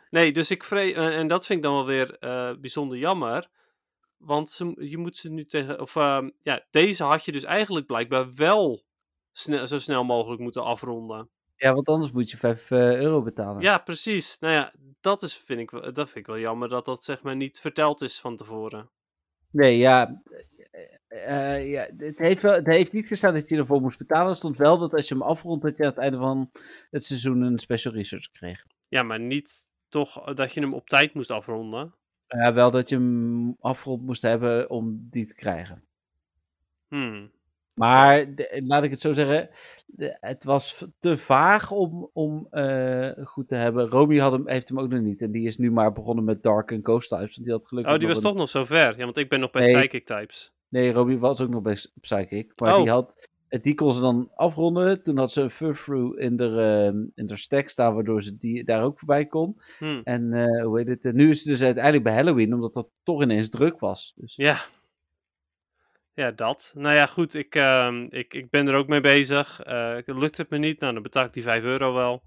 Nee, dus ik vrees, en, en dat vind ik dan wel weer eh, bijzonder jammer. Want ze, je moet ze nu tegen, of ehm, ja, deze had je dus eigenlijk blijkbaar wel sne- zo snel mogelijk moeten afronden. Ja, want anders moet je 5 eh, euro betalen. Ja, precies. Nou ja, dat, is, vind ik, dat vind ik wel jammer dat dat zeg maar niet verteld is van tevoren. Nee, ja. Eh, ja het, heeft wel, het heeft niet gestaan dat je ervoor moest betalen. Er stond wel dat als je hem afrondt, dat je aan het einde van het seizoen een special research kreeg. Ja, maar niet toch dat je hem op tijd moest afronden. Ja, wel dat je hem afgerond moest hebben om die te krijgen. Hmm. Maar de- laat ik het zo zeggen, de- het was te vaag om, om eh, goed te hebben. Romy had hem, heeft hem ook nog niet. En die is nu maar begonnen met Dark en Ghost types. Want die had gelukkig Oh, die was een- toch nog zo ver. Ja, want ik ben nog bij Nee. Psychic Types. Nee, Romy was ook nog bij Psychic. Maar Oh. die had... Die kon ze dan afronden. Toen had ze een furfru in de, ehm, in de stack staan, waardoor ze die daar ook voorbij kon. Hmm. En eh, hoe heet het? En nu is het dus uiteindelijk bij Halloween, omdat dat toch ineens druk was. Dus Ja. Ja, dat. Nou ja, goed. Ik, ehm, ik, ik ben er ook mee bezig. Eh lukt het me niet? Nou, dan betaal ik die 5 euro wel.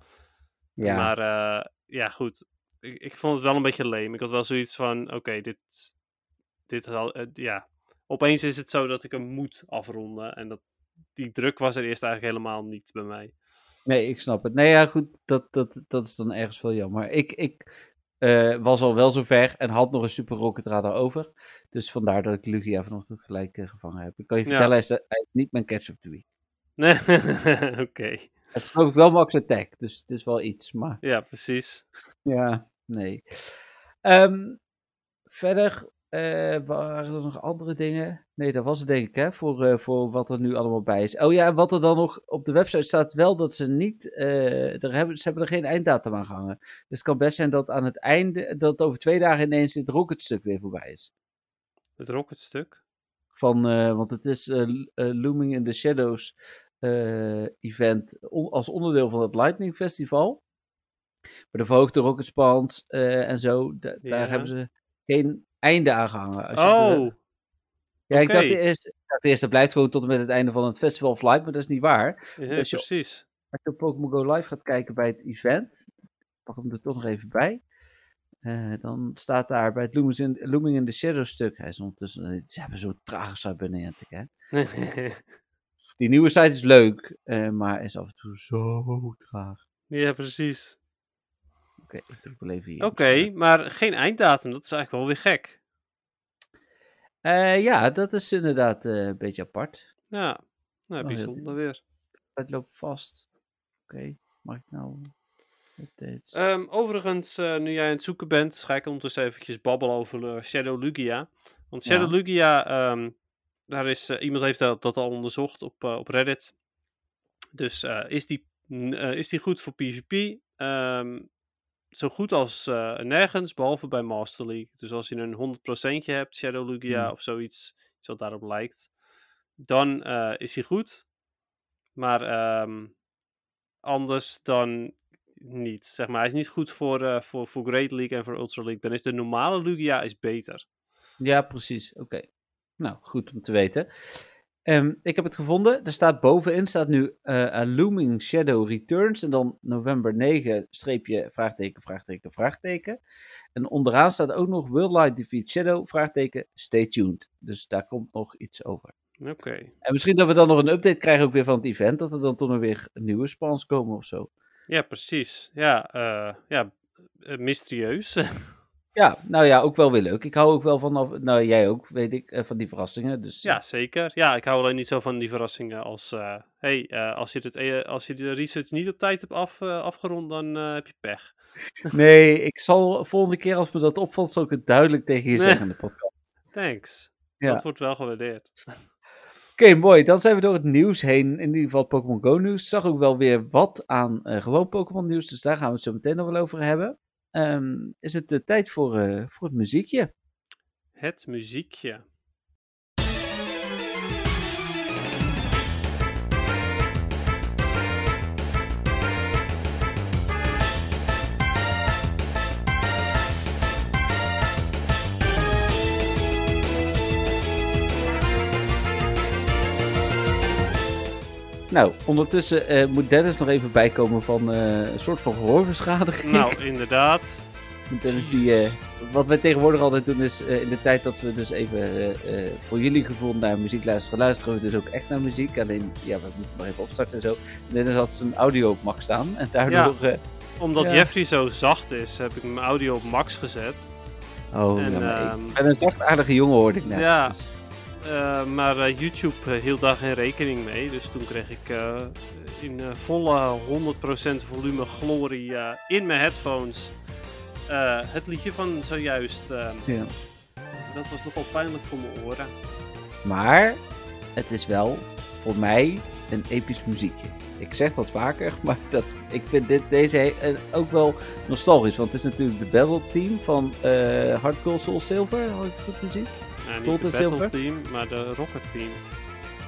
ja. Maar eh, ja, goed. Ik, ik vond het wel een beetje leem. Ik had wel zoiets van: oké, dit. dit eh, ja. Opeens is het zo dat ik hem moet afronden. En dat, die druk was er eerst eigenlijk helemaal niet bij mij. Nee, ik snap het. Nee, ja, goed, dat, dat, dat is dan ergens wel jammer. Ik, ik eh, was al wel zover en had nog een Super Rocket Radar over. Dus vandaar dat ik Lugia vanochtend gelijk eh, gevangen heb. Ik kan je Ja. vertellen, hij is, hij is niet mijn catch of the week. Nee, oké. Het is geloof ik wel Max Attack, dus het is wel iets, maar Ja, precies. ja, nee. Ehm, verder eh, waren er nog andere dingen? Nee, dat was het denk ik, hè, voor, eh, voor wat er nu allemaal bij is. Oh ja, en wat er dan nog op de website staat, wel dat ze niet, eh, er hebben, ze hebben er geen einddatum aan gehangen. Dus het kan best zijn dat aan het einde, dat over twee dagen ineens dit rocketstuk weer voorbij is. Het rocketstuk. Van, want het is Looming in the Shadows event als onderdeel van het Lightning Festival. Voor de verhoogde rocket spans eh, en zo, da- Ja. daar hebben ze geen einde aan gehangen. Als je Oh, de- ja, ik dacht eerst, dacht eerst, dat blijft gewoon tot en met het einde van het Festival of Light, maar dat is niet waar. ja, als je- precies. Als je op Pokémon Go Live gaat kijken bij het event, ik pak hem er toch nog even bij. eh, dan staat daar bij het Looming in, Looming in the Shadow stuk. Hij is ondertussen, eh, ze hebben zo'n trage site Niantic, hè. Die nieuwe site is leuk, eh, maar is af en toe zo traag. ja, precies. Oké, ik druk wel even hier. Oké, maar geen einddatum. Dat is eigenlijk wel weer gek. Eh, ja, dat is inderdaad eh, een beetje apart. Ja, nou, Oh, bijzonder weer. Het loopt vast. Oké, mag ik nou... Ehm, overigens, eh, nu jij aan het zoeken bent, ga ik ondertussen eventjes babbelen over eh, Shadow Lugia. Want Ja. Shadow Lugia, ehm, daar is, eh, iemand heeft dat, dat al onderzocht op, eh, op Reddit. Dus eh, is, die, eh, is die goed voor PvP? Ehm, zo goed als eh, nergens, behalve bij Master League. Dus als je een 100% hebt, Shadow Lugia Hmm. of zoiets, iets wat daarop lijkt, dan eh, is hij goed. Maar ehm, anders dan niet. Zeg maar, hij is niet goed voor, eh, voor, voor Great League en voor Ultra League. Dan is de normale Lugia is beter. Ja, precies. Oké. Nou, goed om te weten. Ehm, ik heb het gevonden. Er staat bovenin staat nu eh, A Looming Shadow Returns. En dan november 9, streepje, vraagteken, vraagteken, vraagteken. En onderaan staat ook nog Will Light Defeat Shadow, vraagteken, stay tuned. Dus daar komt nog iets over. Oké. En misschien dat we dan nog een update krijgen ook weer van het event. Dat er dan toch nog weer nieuwe spans komen of zo. Ja, precies. Ja, eh, ja eh, mysterieus. Ja, nou ja, ook wel weer leuk. Ik hou ook wel van, nou jij ook, weet ik, eh, van die verrassingen. Dus, ja, zeker. Ja, ik hou alleen niet zo van die verrassingen als... eh, hey, eh, als, je het, als je de research niet op tijd hebt af, afgerond, dan heb je pech. Nee, ik zal volgende keer als me dat opvalt, zal ik het duidelijk tegen je Nee. zeggen in de podcast. Thanks. Ja. Dat wordt wel gewaardeerd. Oké, mooi. Dan zijn we door het nieuws heen. In ieder geval Pokémon Go nieuws. Zag ook wel weer wat aan gewoon Pokémon nieuws. Dus daar gaan we het zo meteen nog wel over hebben. Ehm, is het de tijd voor, eh, voor het muziekje? Het muziekje. Nou, ondertussen eh, moet Dennis nog even bijkomen van eh, een soort van gehoorbeschadiging. Nou, inderdaad. Dan is die, eh, wat wij tegenwoordig altijd doen is, eh, in de tijd dat we dus even eh, eh, voor jullie gevoel naar muziek luisteren, luisteren we dus ook echt naar muziek. Alleen, ja, we moeten maar even opstarten en zo. En dit is dat zijn audio op mag staan. En daardoor, eh, Omdat Ja. Jeffrey zo zacht is, heb ik mijn audio op max gezet. oh, En, ja, maar ik ehm, ben een zachtaardige jongen hoorde ik net. Ja. Dus, maar eh, YouTube eh, hield daar geen rekening mee. Dus toen kreeg ik eh, in eh, volle 100% volume glorie eh, in mijn headphones eh, het liedje van zojuist. eh, ja. dat was nogal pijnlijk voor mijn oren. Maar het is wel voor mij een episch muziekje. Ik zeg dat vaker, maar dat, ik vind dit, deze eh, ook wel nostalgisch. Want het is natuurlijk de Battle Team van eh Hard Gold Soul Silver, had ik het goed gezien. Nou, niet Gold en Battle Silver? Team, maar de Rocket Team.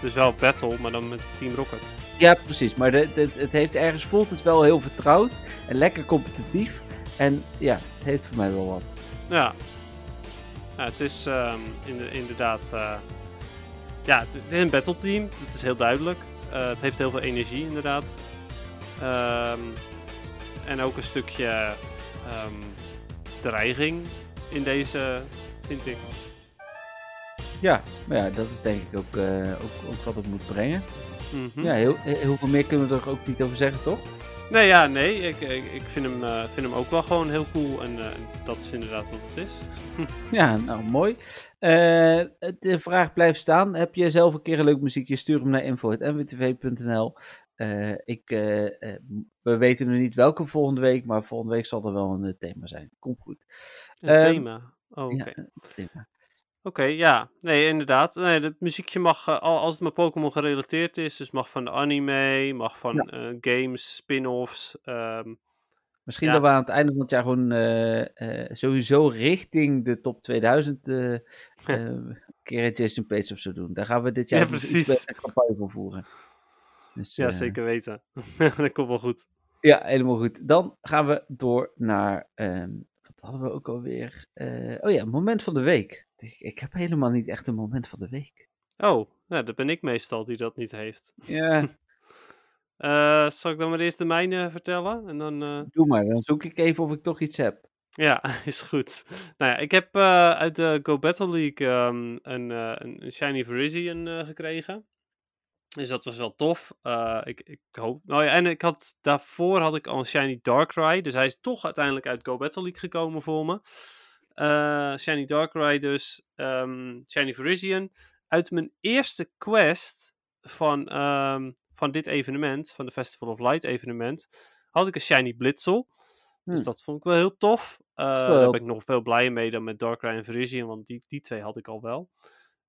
Dus wel Battle, maar dan met Team Rocket. Ja, precies. Maar de, de- het heeft ergens voelt het wel heel vertrouwd en lekker competitief. En ja, het heeft voor mij wel wat. Ja. ja het is ehm, in de, inderdaad. eh, ja, het- is een battle team. Dat is heel duidelijk. Eh, het heeft heel veel energie, inderdaad. Ehm, en ook een stukje ehm, dreiging in deze, vind ik. Ja, maar ja, dat is denk ik ook, eh, ook, ook wat het moet brengen. Mhm. Ja, heel, heel veel meer kunnen we er ook niet over zeggen, toch? Nee, ja, nee. Ik, ik, ik vind, hem, eh, vind hem ook wel gewoon heel cool. En eh, dat is inderdaad wat het is. Ja, nou mooi. De vraag blijft staan. Heb je zelf een keer een leuk muziekje? Stuur hem naar info.nwtv.nl. Ik, we weten nu niet welke volgende week, maar volgende week zal er wel een thema zijn. Komt goed. Een Ehm, thema. Oh, oké. Ja, een. Oké, ja. Nee, inderdaad. Nee, het muziekje mag, eh, al als het met Pokémon gerelateerd is, dus mag van de anime, mag van Ja. eh, games, spin-offs. ehm, Misschien Ja. dat we aan het einde van het jaar gewoon eh, sowieso richting de top 2000 eh eh, een keer een Jason Page of zo doen. Daar gaan we dit jaar Ja, precies. beter campagne voor voeren. Dus, ja, zeker weten. dat komt wel goed. Ja, helemaal goed. Dan gaan we door naar. ehm, hadden we ook alweer? Eh, oh ja, moment van de week. Ik, ik heb helemaal niet echt een moment van de week. Oh, nou, dat ben ik meestal die dat niet heeft. Ja, Eh, zal ik dan maar eerst de mijne vertellen? En dan, eh, doe maar. Dan zoek ik even of ik toch iets heb. Ja, is goed. Nou ja, ik heb uit de Go Battle League ehm, een, een, Shiny Virizion gekregen. Dus dat was wel tof. Eh, ik, ik hoop. Nou ja, en ik had, daarvoor had ik al een Shiny Darkrai. Dus hij is toch uiteindelijk uit Go Battle League gekomen voor me. Eh, Shiny Darkrai dus. ehm, Shiny Virizion. Uit mijn eerste quest van, ehm, van dit evenement, van de Festival of Light evenement, had ik een Shiny Blitzel. Dus Hmm. dat vond ik wel heel tof. Eh, wel daar ben ik nog veel blijer mee dan met Darkrai en Virizion, want die, die twee had ik al wel.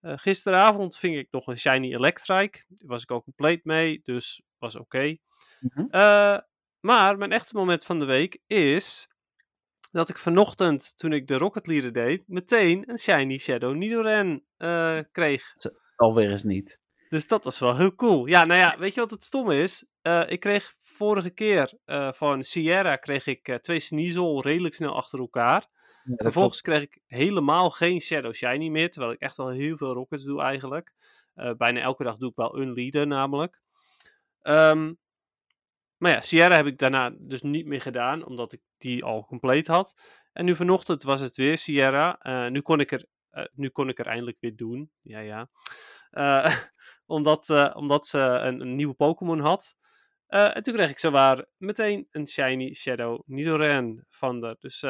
Eh, gisteravond ving ik nog een Shiny Electrike. Daar was ik al compleet mee, dus was oké. Mhm. Eh, maar mijn echte moment van de week is dat ik vanochtend, toen ik de Rocket Leader deed, meteen een Shiny Shadow Nidoran eh, kreeg. Alweer eens niet. Dus dat was wel heel cool. Ja, nou ja, weet je wat het stomme is? Ik kreeg vorige keer van Sierra kreeg ik twee Sneasel redelijk snel achter elkaar. Vervolgens kreeg ik helemaal geen Shadow Shiny meer, terwijl ik echt wel heel veel Rockets doe eigenlijk. Eh, bijna elke dag doe ik wel een leader namelijk. Ehm, maar ja, Sierra heb ik daarna dus niet meer gedaan, omdat ik die al compleet had. En nu vanochtend was het weer Sierra. Eh, nu, kon ik er, eh, nu kon ik er eindelijk weer doen. Ja, ja. Omdat, omdat ze een, nieuwe Pokémon had. En toen kreeg ik zowaar meteen een Shiny Shadow Nidoran van de. Dus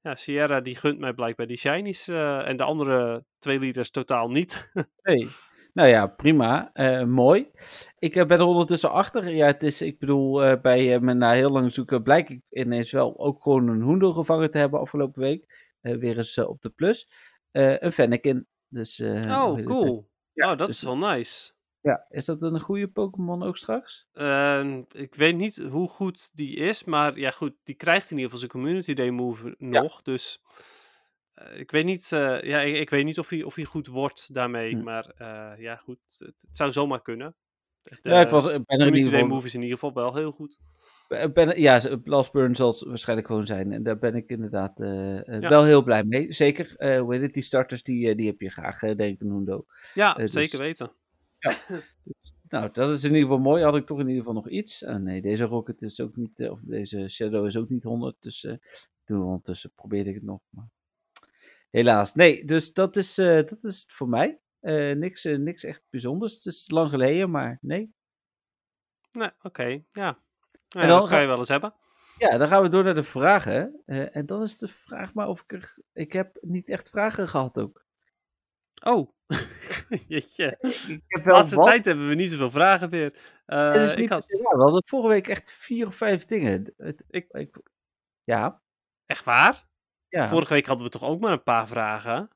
ja, Sierra die gunt mij blijkbaar die Shinies. eh, en de andere twee leaders totaal niet. Nee. Nou ja, prima. Eh, mooi. Ik eh, ben er ondertussen achter. Ja, het is, ik bedoel, bij me na heel lang zoeken blijk ik ineens wel ook gewoon een hoendel gevangen te hebben afgelopen week. Weer eens op de plus. Een Fennekin. Dus, oh, cool. Ja, oh, dat dus- is wel nice. Ja, is dat een goede Pokémon ook straks? Eh, ik weet niet hoe goed die is, maar ja goed, die krijgt in ieder geval zijn Community Day move nog. Dus eh, ik weet niet, eh, ja, ik, ik weet niet of hij, of hij goed wordt daarmee, Hm. maar eh, ja goed, het, het zou zomaar kunnen. De ja, ik was, ben er in ieder geval... move is in ieder geval wel heel goed. Ben, ja, Last Burn zal het waarschijnlijk gewoon zijn. En daar ben ik inderdaad Ja. wel heel blij mee. Zeker, hoe heet het, die starters, die, die heb je graag, denk ik, een Hundo. Ja, dus- zeker weten. Nou, dat is in ieder geval mooi. Had ik toch in ieder geval nog iets. Ah, nee, deze Rocket is ook niet, eh, of deze Shadow is ook niet 100. Dus eh, Toen ondertussen probeerde ik het nog. Maar... Helaas. Nee, dus dat is, eh, dat is het voor mij. Eh, niks, eh, niks echt bijzonders. Het is lang geleden, maar nee. Nee, oké, ja. Nou En dan dat ga- je wel eens hebben. Ja, dan gaan we door naar de vragen. Eh, en dan is de vraag maar of ik er... Ik heb niet echt vragen gehad ook. Oh, jeetje. Ik heb De laatste wat. tijd hebben we niet zoveel vragen meer. Het is ik niet had... waar. We hadden vorige week echt vier of vijf dingen. Ik- ik- ja, Echt waar? ja. Vorige week hadden we toch ook maar een paar vragen?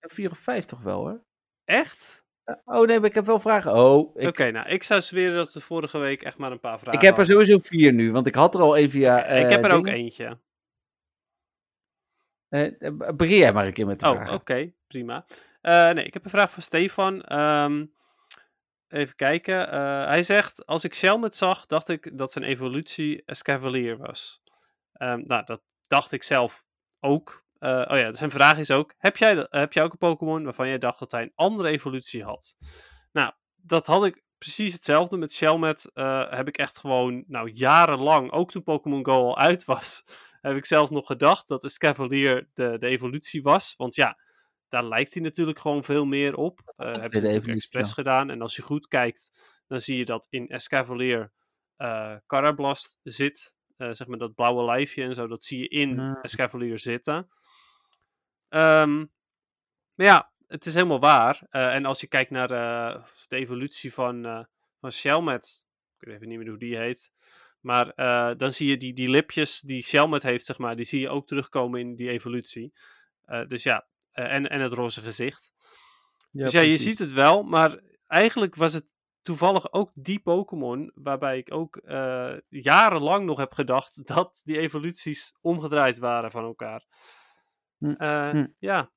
vier of vijf toch wel hoor. Echt? Oh nee, maar ik heb wel vragen. Oh, ik, Oké, nou, ik zou zweren dat we vorige week echt maar een paar vragen ik heb er hadden. sowieso vier nu, want ik had er al één via. ik eh, heb er ook eentje. Eh, begin jij maar een keer met de Oh, oké, prima. Eh, nee, ik heb een vraag van Stefan. Ehm, even kijken. Eh, hij zegt, als ik Shelmet zag, dacht ik dat zijn evolutie Escavalier was. Ehm, nou, dat dacht ik zelf ook. Eh, oh ja, zijn vraag is ook, heb jij, heb jij ook een Pokémon waarvan jij dacht dat hij een andere evolutie had? Nou, dat had ik precies hetzelfde met Shelmet. heb ik echt gewoon, nou, jarenlang, ook toen Pokémon Go al uit was, heb ik zelfs nog gedacht dat Escavalier de, de evolutie was. Want ja, daar lijkt hij natuurlijk gewoon veel meer op. Eh hebben ze de natuurlijk expres gedaan. En als je goed kijkt, dan zie je dat in Escavalier eh Carablast zit. Eh, zeg maar dat blauwe lijfje en zo, dat zie je in Ah. Escavalier zitten. Ehm, maar ja, het is helemaal waar. En als je kijkt naar de evolutie van, van Shelmet, ik weet even niet meer hoe die heet. Maar dan zie je die, die lipjes die Shelmet heeft, zeg maar, die zie je ook terugkomen in die evolutie. Dus ja, en, en het roze gezicht. dus ja, je precies. ziet het wel, maar eigenlijk was het toevallig ook die Pokémon waarbij ik ook eh, jarenlang nog heb gedacht dat die evoluties omgedraaid waren van elkaar. Hm, Eh, hm. Ja.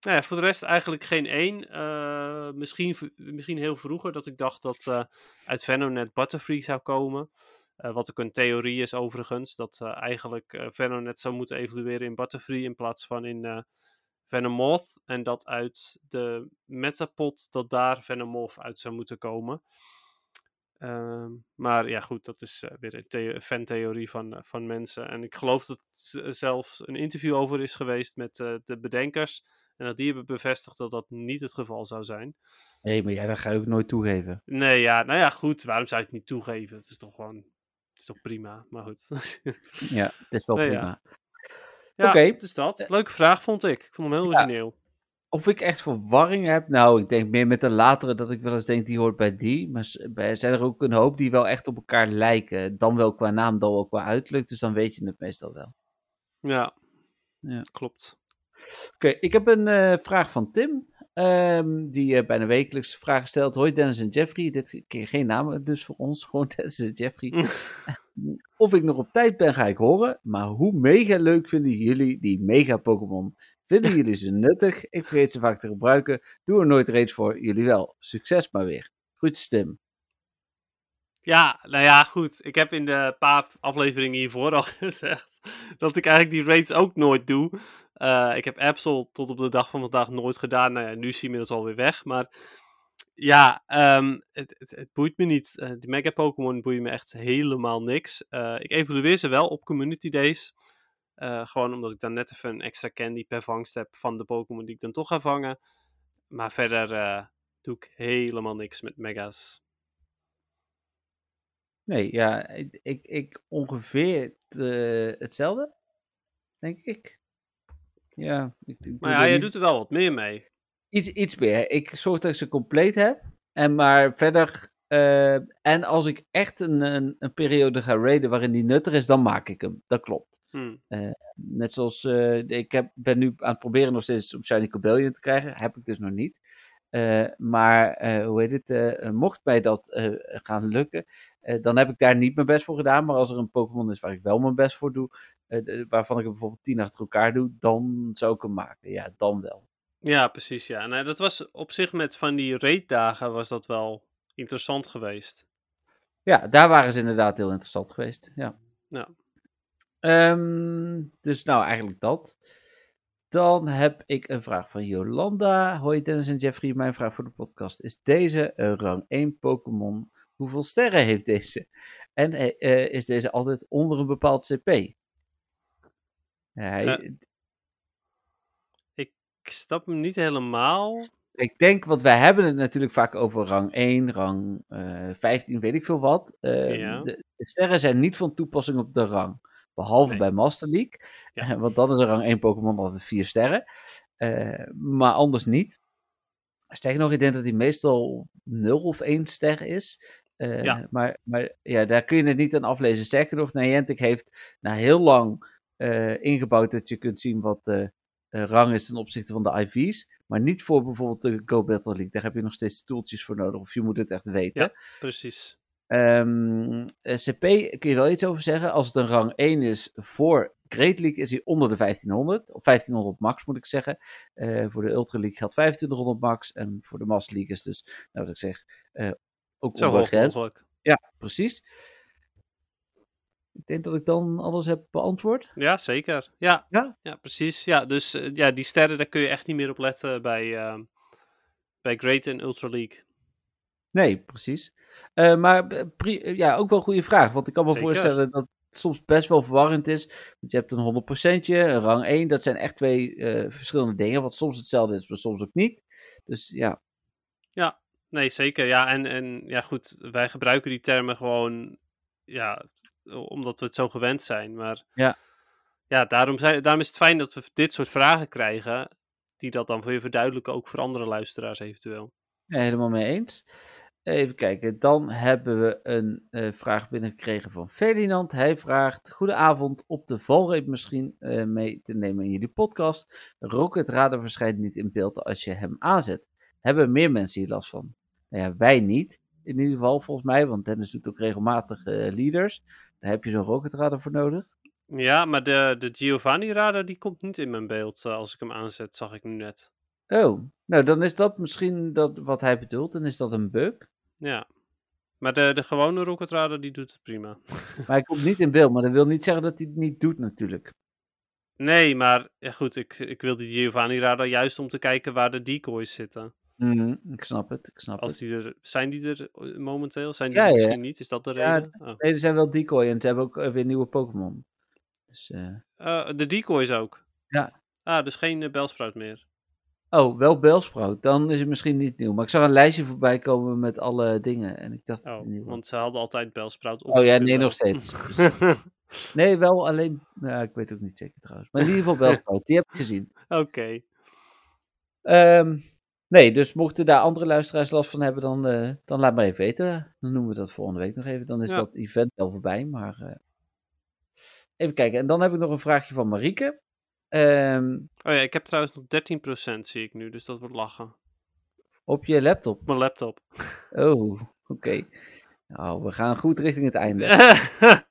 Nou ja, voor de rest eigenlijk geen één. Eh, misschien, misschien heel vroeger dat ik dacht dat eh, uit Venonet Butterfree zou komen. Eh, wat ook een theorie is overigens. Dat eh, eigenlijk eh, Venonet zou moeten evolueren in Butterfree in plaats van in eh Venomoth. En dat uit de Metapod dat daar Venomoth uit zou moeten komen. Ehm, maar ja, goed, dat is eh, weer een the- fantheorie van, eh, van mensen. En ik geloof dat er zelfs een interview over is geweest met eh, de bedenkers. En dat die hebben bevestigd dat dat niet het geval zou zijn. Nee, maar ja, dat ga je ook nooit toegeven. Nee, ja, nou ja, goed. Waarom zou je het niet toegeven? Het is toch gewoon. Het is toch prima, maar goed. Ja, het is wel Nee, prima. ja, Oké. dus dat. Leuke vraag vond ik. Ik vond hem heel Ja. origineel. Of ik echt verwarring heb? Nou, ik denk meer met de latere dat ik wel eens denk die hoort bij die. Maar zijn er ook een hoop die wel echt op elkaar lijken. Dan wel qua naam, dan wel qua uiterlijk. Dus dan weet je het meestal wel. Ja. Ja. Klopt. Oké, ik heb een eh, vraag van Tim. Ehm, die eh, bijna wekelijks vragen stelt. Hoi Dennis en Jeffrey. Dit keer geen namen dus voor ons. Gewoon Dennis en Jeffrey. of ik nog op tijd ben, ga ik horen. Maar hoe mega leuk vinden jullie die mega Pokémon? Vinden jullie ze nuttig? Ik vergeet ze vaak te gebruiken. Doe er nooit reeds voor. Jullie wel. Succes maar weer. Groetjes Tim. Ja, nou ja, goed. Ik heb in de paar afleveringen hiervoor al gezegd dat ik eigenlijk die raids ook nooit doe. Eh, ik heb Absol tot op de dag van vandaag nooit gedaan. Nou ja, nu is hij inmiddels alweer weg. Maar ja, ehm, het, het, het boeit me niet. Eh die Mega Pokémon boeien me echt helemaal niks. Eh, ik evalueer ze wel op Community Days. Gewoon omdat ik dan net even een extra candy per vangst heb van de Pokémon die ik dan toch ga vangen. Maar verder doe ik helemaal niks met Mega's. Nee, ja, ik, ik, ongeveer het, hetzelfde. Denk ik. Ja, ik, Maar ja, je doet er wel wat meer mee. Iets, iets meer. Ik zorg dat ik ze compleet heb. En maar verder. eh, en als ik echt een, een, een periode ga raiden waarin die nuttig is, dan maak ik hem. Dat klopt. Hm. Net zoals. eh, ik heb, ben nu aan het proberen nog steeds op Shiny Cobalion te krijgen. Heb ik dus nog niet. Eh, maar eh, hoe heet het? eh, mocht mij dat gaan lukken, dan heb ik daar niet mijn best voor gedaan. Maar als er een Pokémon is waar ik wel mijn best voor doe, waarvan ik er bijvoorbeeld tien achter elkaar doe, dan zou ik hem maken. Ja, dan wel. Ja, precies. Ja. Nou, dat was op zich met van die raiddagen was dat wel interessant geweest. Ja, daar waren ze inderdaad heel interessant geweest. Ja. Ja. Ehm, dus nou, eigenlijk dat. Dan heb ik een vraag van Jolanda. Hoi Dennis en Jeffrey, mijn vraag voor de podcast is deze een rang 1 Pokémon. Hoeveel sterren heeft deze? En eh, eh, is deze altijd onder een bepaald CP? Hij. Ik snap hem niet helemaal. Ik denk, want wij hebben het natuurlijk vaak over rang 1, rang eh 15, weet ik veel wat. Eh, Ja. de, de sterren zijn niet van toepassing op de rang. Behalve Nee. bij Master League. Ja. Want dan is een rang 1 Pokémon altijd 4 sterren. Eh, maar anders niet. Sterker nog, ik denk dat hij meestal 0 of 1 ster is. Eh, Ja. Maar, maar ja, daar kun je het niet aan aflezen. Sterker nog, Niantic heeft na heel lang eh, ingebouwd dat je kunt zien wat de rang is ten opzichte van de IV's. Maar niet voor bijvoorbeeld de Go Battle League. Daar heb je nog steeds toeltjes voor nodig. Of je moet het echt weten. Ja. Precies. Ehm, eh, CP kun je wel iets over zeggen. Als het een rang 1 is voor Great League, is hij onder de 1500. Of 1500 max moet ik zeggen. Eh, voor de Ultra League geldt 2500 max. En voor de Master League is dus, nou wat ik zeg, eh, ook Zo hoog mogelijk. Ja, precies. Ik denk dat ik dan alles heb beantwoord. Ja, zeker. Ja, Ja? ja precies. Ja, dus ja, die sterren, daar kun je echt niet meer op letten bij, bij Great en Ultra League. Nee, precies. Eh, maar eh, eh, ja, ook wel een goede vraag. Want ik kan me Zeker. voorstellen dat het soms best wel verwarrend is. Want je hebt een 100%, een rang 1. Dat zijn echt twee verschillende dingen. Wat soms hetzelfde is, maar soms ook niet. Dus ja, Nee, zeker. Ja, en, en ja, goed, wij gebruiken die termen gewoon, ja, omdat we het zo gewend zijn. Maar Ja. ja, daarom, zijn, daarom is het fijn dat we dit soort vragen krijgen, die dat dan voor je verduidelijken, ook voor andere luisteraars eventueel. ja, helemaal mee eens. Even kijken, dan hebben we een eh, vraag binnengekregen van Ferdinand. Hij vraagt, goedenavond, op de valreep misschien eh, mee te nemen in jullie podcast. Rocket Radar verschijnt niet in beeld als je hem aanzet. Hebben meer mensen hier last van? Nou ja, wij niet, in ieder geval volgens mij, want Dennis doet ook regelmatig eh, leaders. Daar heb je zo'n Rocket Radar voor nodig. Ja, maar de, de Giovanni radar die komt niet in mijn beeld als ik hem aanzet, zag ik nu net. Oh, nou dan is dat misschien dat, wat hij bedoelt, dan is dat een bug. Ja. Maar de, de gewone rocket radar die doet het prima. Maar hij komt niet in beeld, maar dat wil niet zeggen dat hij het niet doet natuurlijk. Nee, maar ja, goed, ik, ik wil die Giovanni radar juist om te kijken waar de decoys zitten. Mhm, ik snap het, ik snap Als het. die er, zijn die er eh, momenteel? Zijn die Ja, er ja. misschien niet? Is dat de Ja, reden? Oh. Nee, er zijn wel decoy en ze hebben ook eh, weer nieuwe Pokémon. Dus, eh, de decoys ook? Ja. Ah, dus geen uh, Belsprout meer. Oh, wel Belsprout. Dan is het misschien niet nieuw. Maar ik zag een lijstje voorbij komen met alle dingen. En ik dacht Oh, nieuw want ze hadden altijd Belsprout. of Oh ja, nee, nog steeds. Dus- nee, wel alleen... Nou, ik weet ook niet zeker trouwens. Maar in ieder geval Belsprout. Die heb ik gezien. Oké. Ehm, nee, dus mochten daar andere luisteraars last van hebben, dan, eh, dan laat maar even weten. Dan noemen we dat volgende week nog even. Dan is Ja. dat event wel voorbij. Maar eh, even kijken. En dan heb ik nog een vraagje van Marieke. Ehm, Oh ja, ik heb trouwens nog 13% zie ik nu, dus dat wordt lachen. op je laptop. Op mijn laptop. Oh, oké. Nou, we gaan goed richting het einde.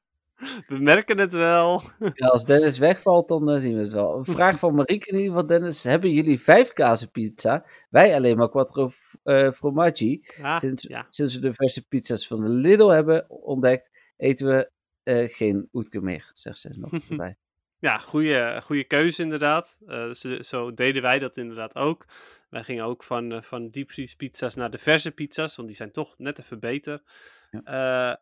We merken het wel. Ja, als Dennis wegvalt, dan eh, zien we het wel. Een vraag van Marieke in ieder geval, Dennis. Hebben jullie vijf kazen pizza? Wij alleen maar quattro eh formaggi. Ah, Sinds, ja. sinds we de verse pizza's van de Lidl hebben ontdekt, eten we eh, geen oetke meer, zegt ze nog erbij. Ja, goede, goede keuze inderdaad. Eh, zo, zo deden wij dat inderdaad ook. Wij gingen ook van, eh, van diepvriespizza's naar de verse pizza's, want die zijn toch net even beter. Eh,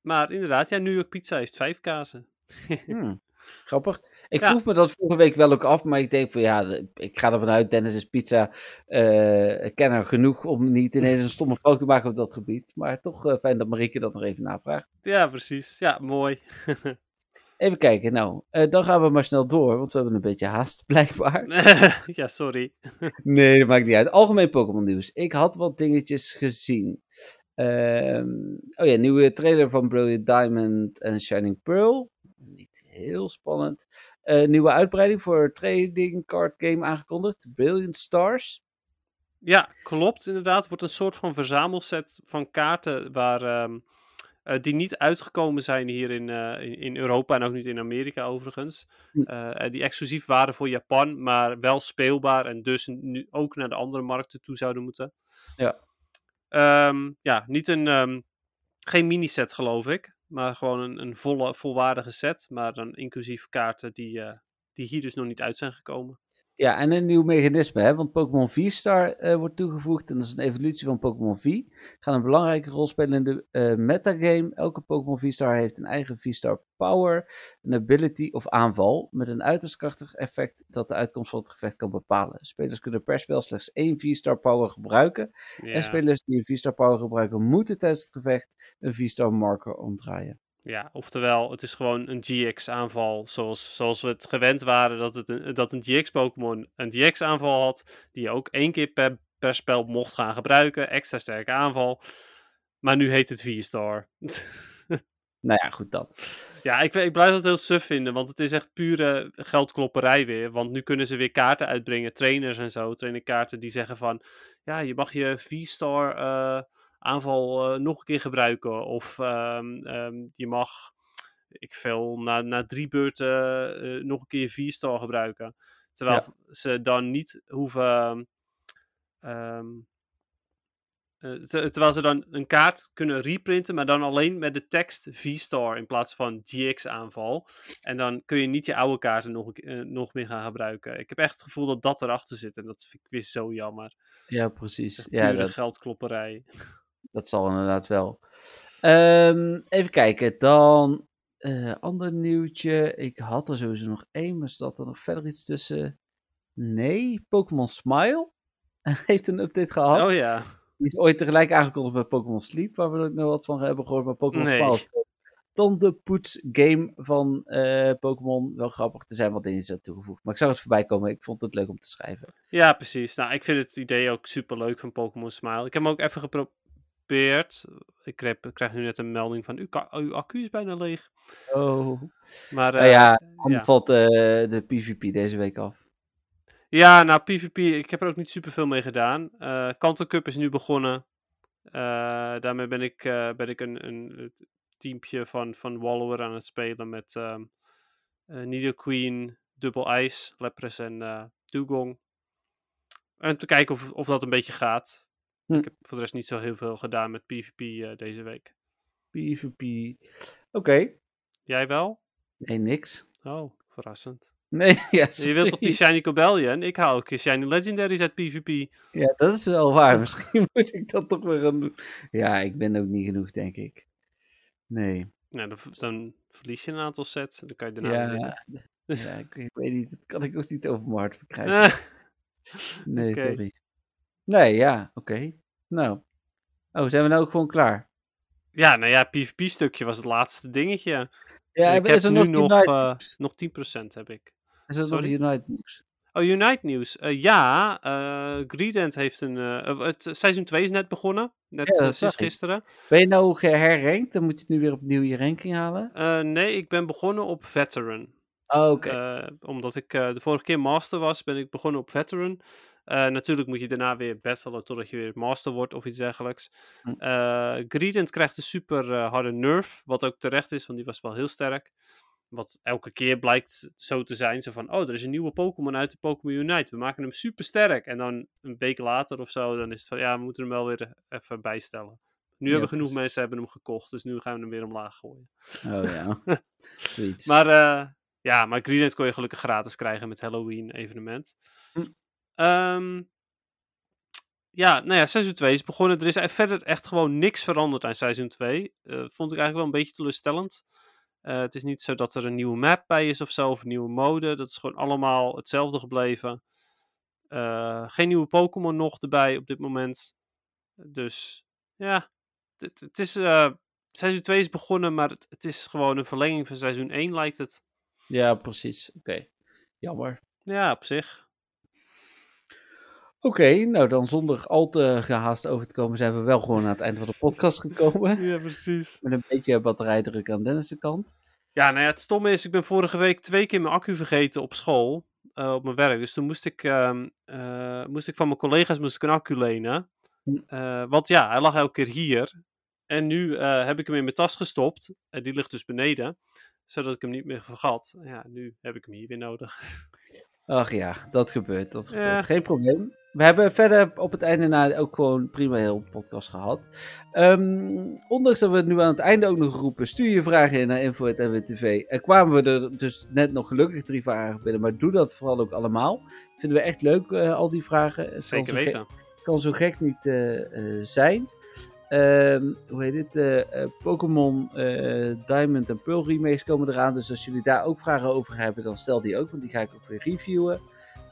maar inderdaad, ja, New York Pizza heeft vijf kazen. Hmm, grappig. Ik Ja. vroeg me dat vorige week wel ook af, maar ik denk van ja, ik ga ervan uit, Dennis is pizza eh kenner genoeg om niet ineens een stomme fout te maken op dat gebied. Maar toch fijn dat Marieke dat nog even navraagt. Ja, precies. Ja, mooi. Even kijken, nou, eh, dan gaan we maar snel door, want we hebben een beetje haast, blijkbaar. ja, sorry. Nee, dat maakt niet uit. Algemeen Pokémon nieuws. Ik had wat dingetjes gezien. Ehm, oh ja, nieuwe trailer van Brilliant Diamond en Shining Pearl. Niet heel spannend. Eh, nieuwe uitbreiding voor trading card game aangekondigd. Brilliant Stars. Ja, klopt inderdaad. Het wordt een soort van verzamelset van kaarten waar, ehm, eh, die niet uitgekomen zijn hier in, eh, in, in Europa en ook niet in Amerika overigens. Hm. Eh, die exclusief waren voor Japan, maar wel speelbaar en dus nu ook naar de andere markten toe zouden moeten. Ja. Ehm, ja, niet een, ehm, geen mini-set geloof ik, maar gewoon een, een volle, volwaardige set, maar dan inclusief kaarten die, eh, die hier dus nog niet uit zijn gekomen. Ja, en een nieuw mechanisme, hè? want Pokémon V-Star eh, wordt toegevoegd en dat is een evolutie van Pokémon V. Gaat een belangrijke rol spelen in de eh, metagame. Elke Pokémon V-Star heeft een eigen V-Star power, een ability of aanval, met een uiterst krachtig effect dat de uitkomst van het gevecht kan bepalen. Spelers kunnen per spel slechts één V-Star power gebruiken. En spelers die een V-Star power gebruiken, moeten tijdens het gevecht een V-Star marker omdraaien. Ja, oftewel, het is gewoon een GX-aanval zoals, zoals we het gewend waren dat, het een, dat een GX-Pokémon een GX-aanval had, die je ook één keer per, per spel mocht gaan gebruiken. Extra sterke aanval. Maar nu heet het V-Star. Nou ja, goed dat. Ja, ik, ik blijf dat heel suf vinden, want het is echt pure geldklopperij weer. Want nu kunnen ze weer kaarten uitbrengen, trainers en zo, trainerkaarten die zeggen van, ja, je mag je V-Star eh, aanval eh, nog een keer gebruiken. Of ehm, ehm, je mag, ik veel, na, na drie beurten eh, nog een keer je V-Star gebruiken. Terwijl ze dan niet hoeven... ehm, eh, ter- terwijl ze dan een kaart kunnen reprinten, maar dan alleen met de tekst V-Star in plaats van GX-aanval. En dan kun je niet je oude kaarten nog, eh, nog meer gaan gebruiken. Ik heb echt het gevoel dat dat erachter zit en dat vind ik weer zo jammer. Ja, precies. Ja, dat, geldklopperij. Dat zal inderdaad wel. Ehm, even kijken, dan eh ander nieuwtje. Ik had er sowieso nog één, maar staat er nog verder iets tussen? Nee, Pokémon Smile heeft een update gehad. Oh ja. Die is ooit tegelijk aangekondigd bij Pokémon Sleep, waar we nooit nog wat van hebben gehoord. Maar Pokémon Nee. Smile is dan de poets game van eh, Pokémon. Wel grappig, er zijn wat dingen aan toegevoegd. Maar ik zag het voorbij komen, ik vond het leuk om te schrijven. ja, precies. Nou, ik vind het idee ook super leuk van Pokémon Smile. Ik heb hem ook even geprobeerd. Ik krijg, ik krijg nu net een melding van uw, ka- uw accu is bijna leeg. Oh. Maar Nou eh, ja, dan ja. valt eh, de PvP deze week af. Ja, nou, PvP, ik heb er ook niet super veel mee gedaan. Eh Kanto Cup is nu begonnen. Eh, daarmee ben ik, eh, ben ik een, een teampje van, van Wallower aan het spelen met ehm eh, Nidoqueen, Double IJs, Lepres en eh Dugong. En te kijken of, of dat een beetje gaat. Hm. Ik heb voor de rest niet zo heel veel gedaan met PvP eh, deze week. PvP. Oké. Jij wel? Nee, niks. Oh, verrassend. Nee, ja, Je wilt toch die. Shiny Cobellion? Ik haal ook Shiny Legendaries uit PvP. Ja, dat is wel waar. Misschien moet ik dat toch weer gaan doen. Ja, ik ben ook niet genoeg, denk ik. Nee. Nou, dan, dan verlies je een aantal sets. Dan kan je daarna Ja, ja ik, ik weet niet. Dat kan ik ook niet over mijn hart verkrijgen. Nee, sorry. Nee, ja, oké. Nou. Oh, zijn we nou ook gewoon klaar? ja, nou ja, PvP-stukje was het laatste dingetje. Ja, ik is heb er nu nog, eh, nieuws? nog 10% heb ik. Is nog sorry? Unite nieuws? Oh, Unite nieuws. Eh, ja, eh Greedent heeft een... het seizoen 2 is net begonnen. Net Ja, dat sinds gisteren. Ben je nou geherrankt? Dan moet je nu weer opnieuw je ranking halen? Nee, ik ben begonnen op Veteran. Oh, oké. Omdat ik de vorige keer Master was, ben ik begonnen op Veteran. Eh, natuurlijk moet je daarna weer battelen totdat je weer Master wordt of iets dergelijks. Hm. Eh Greedent krijgt een super eh, harde nerf, wat ook terecht is, want die was wel heel sterk. Wat elke keer blijkt zo te zijn, zo van, oh, er is een nieuwe Pokémon uit de Pokémon Unite, we maken hem super sterk. En dan een week later of zo, dan is het van, ja, we moeten hem wel weer even bijstellen. Nu Ja, hebben genoeg mensen hebben hem gekocht, dus nu gaan we hem weer omlaag gooien. Oh ja. Maar eh, ja, maar kon je gelukkig gratis krijgen met Halloween evenement. Hm. Ehm, ja, nou ja, seizoen 2 is begonnen. Er is e- verder echt gewoon niks veranderd aan seizoen 2. Eh, vond ik eigenlijk wel een beetje teleurstellend. Eh, het is niet zo dat er een nieuwe map bij is of zo, of een nieuwe mode. Dat is gewoon allemaal hetzelfde gebleven. Eh, geen nieuwe Pokémon nog erbij op dit moment. Dus ja, het, het is, seizoen 2 is begonnen, maar het, het is gewoon een verlenging van seizoen 1 lijkt het. Ja, precies. Oké. Jammer. Ja, op zich. Oké, nou dan zonder al te gehaast over te komen, zijn we wel gewoon aan het eind van de podcast gekomen. Ja, precies. Met een beetje batterijdruk aan Dennis' kant. Ja, nou ja, het stomme is, ik ben vorige week twee keer mijn accu vergeten op school, eh, op mijn werk. Dus toen moest ik, ehm, eh, moest ik van mijn collega's moest ik een accu lenen. Hm. Eh, want ja, hij lag elke keer hier. En nu heb ik hem in mijn tas gestopt. En die ligt dus beneden, zodat ik hem niet meer vergat. Ja, nu heb ik hem hier weer nodig. Ach ja, dat gebeurt, dat gebeurt. Ja. Geen probleem. We hebben verder op het einde na ook gewoon prima heel podcast gehad. Ehm, ondanks dat we het nu aan het einde ook nog roepen, stuur je vragen in naar info.nwtv. Er kwamen we er dus net nog gelukkig drie vragen binnen, maar doe dat vooral ook allemaal. Vinden we echt leuk, eh, al die vragen. Het Zeker gek- weten. kan zo gek niet eh, eh, zijn. Ehm, hoe heet het? eh, Pokémon Diamond en Pearl remakes komen eraan. Dus als jullie daar ook vragen over hebben, dan stel die ook. Want die ga ik ook weer reviewen.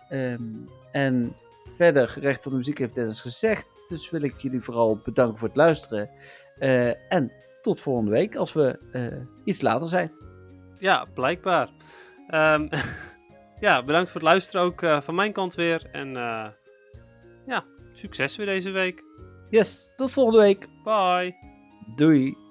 Ehm, en verder, recht van de muziek heeft Dennis gezegd. Dus wil ik jullie vooral bedanken voor het luisteren. Eh, en tot volgende week als we eh, iets later zijn. Ja, blijkbaar. Ehm, ja, bedankt voor het luisteren ook eh, van mijn kant weer. En ja, succes weer deze week. Yes, tot volgende week. Bye. Doei.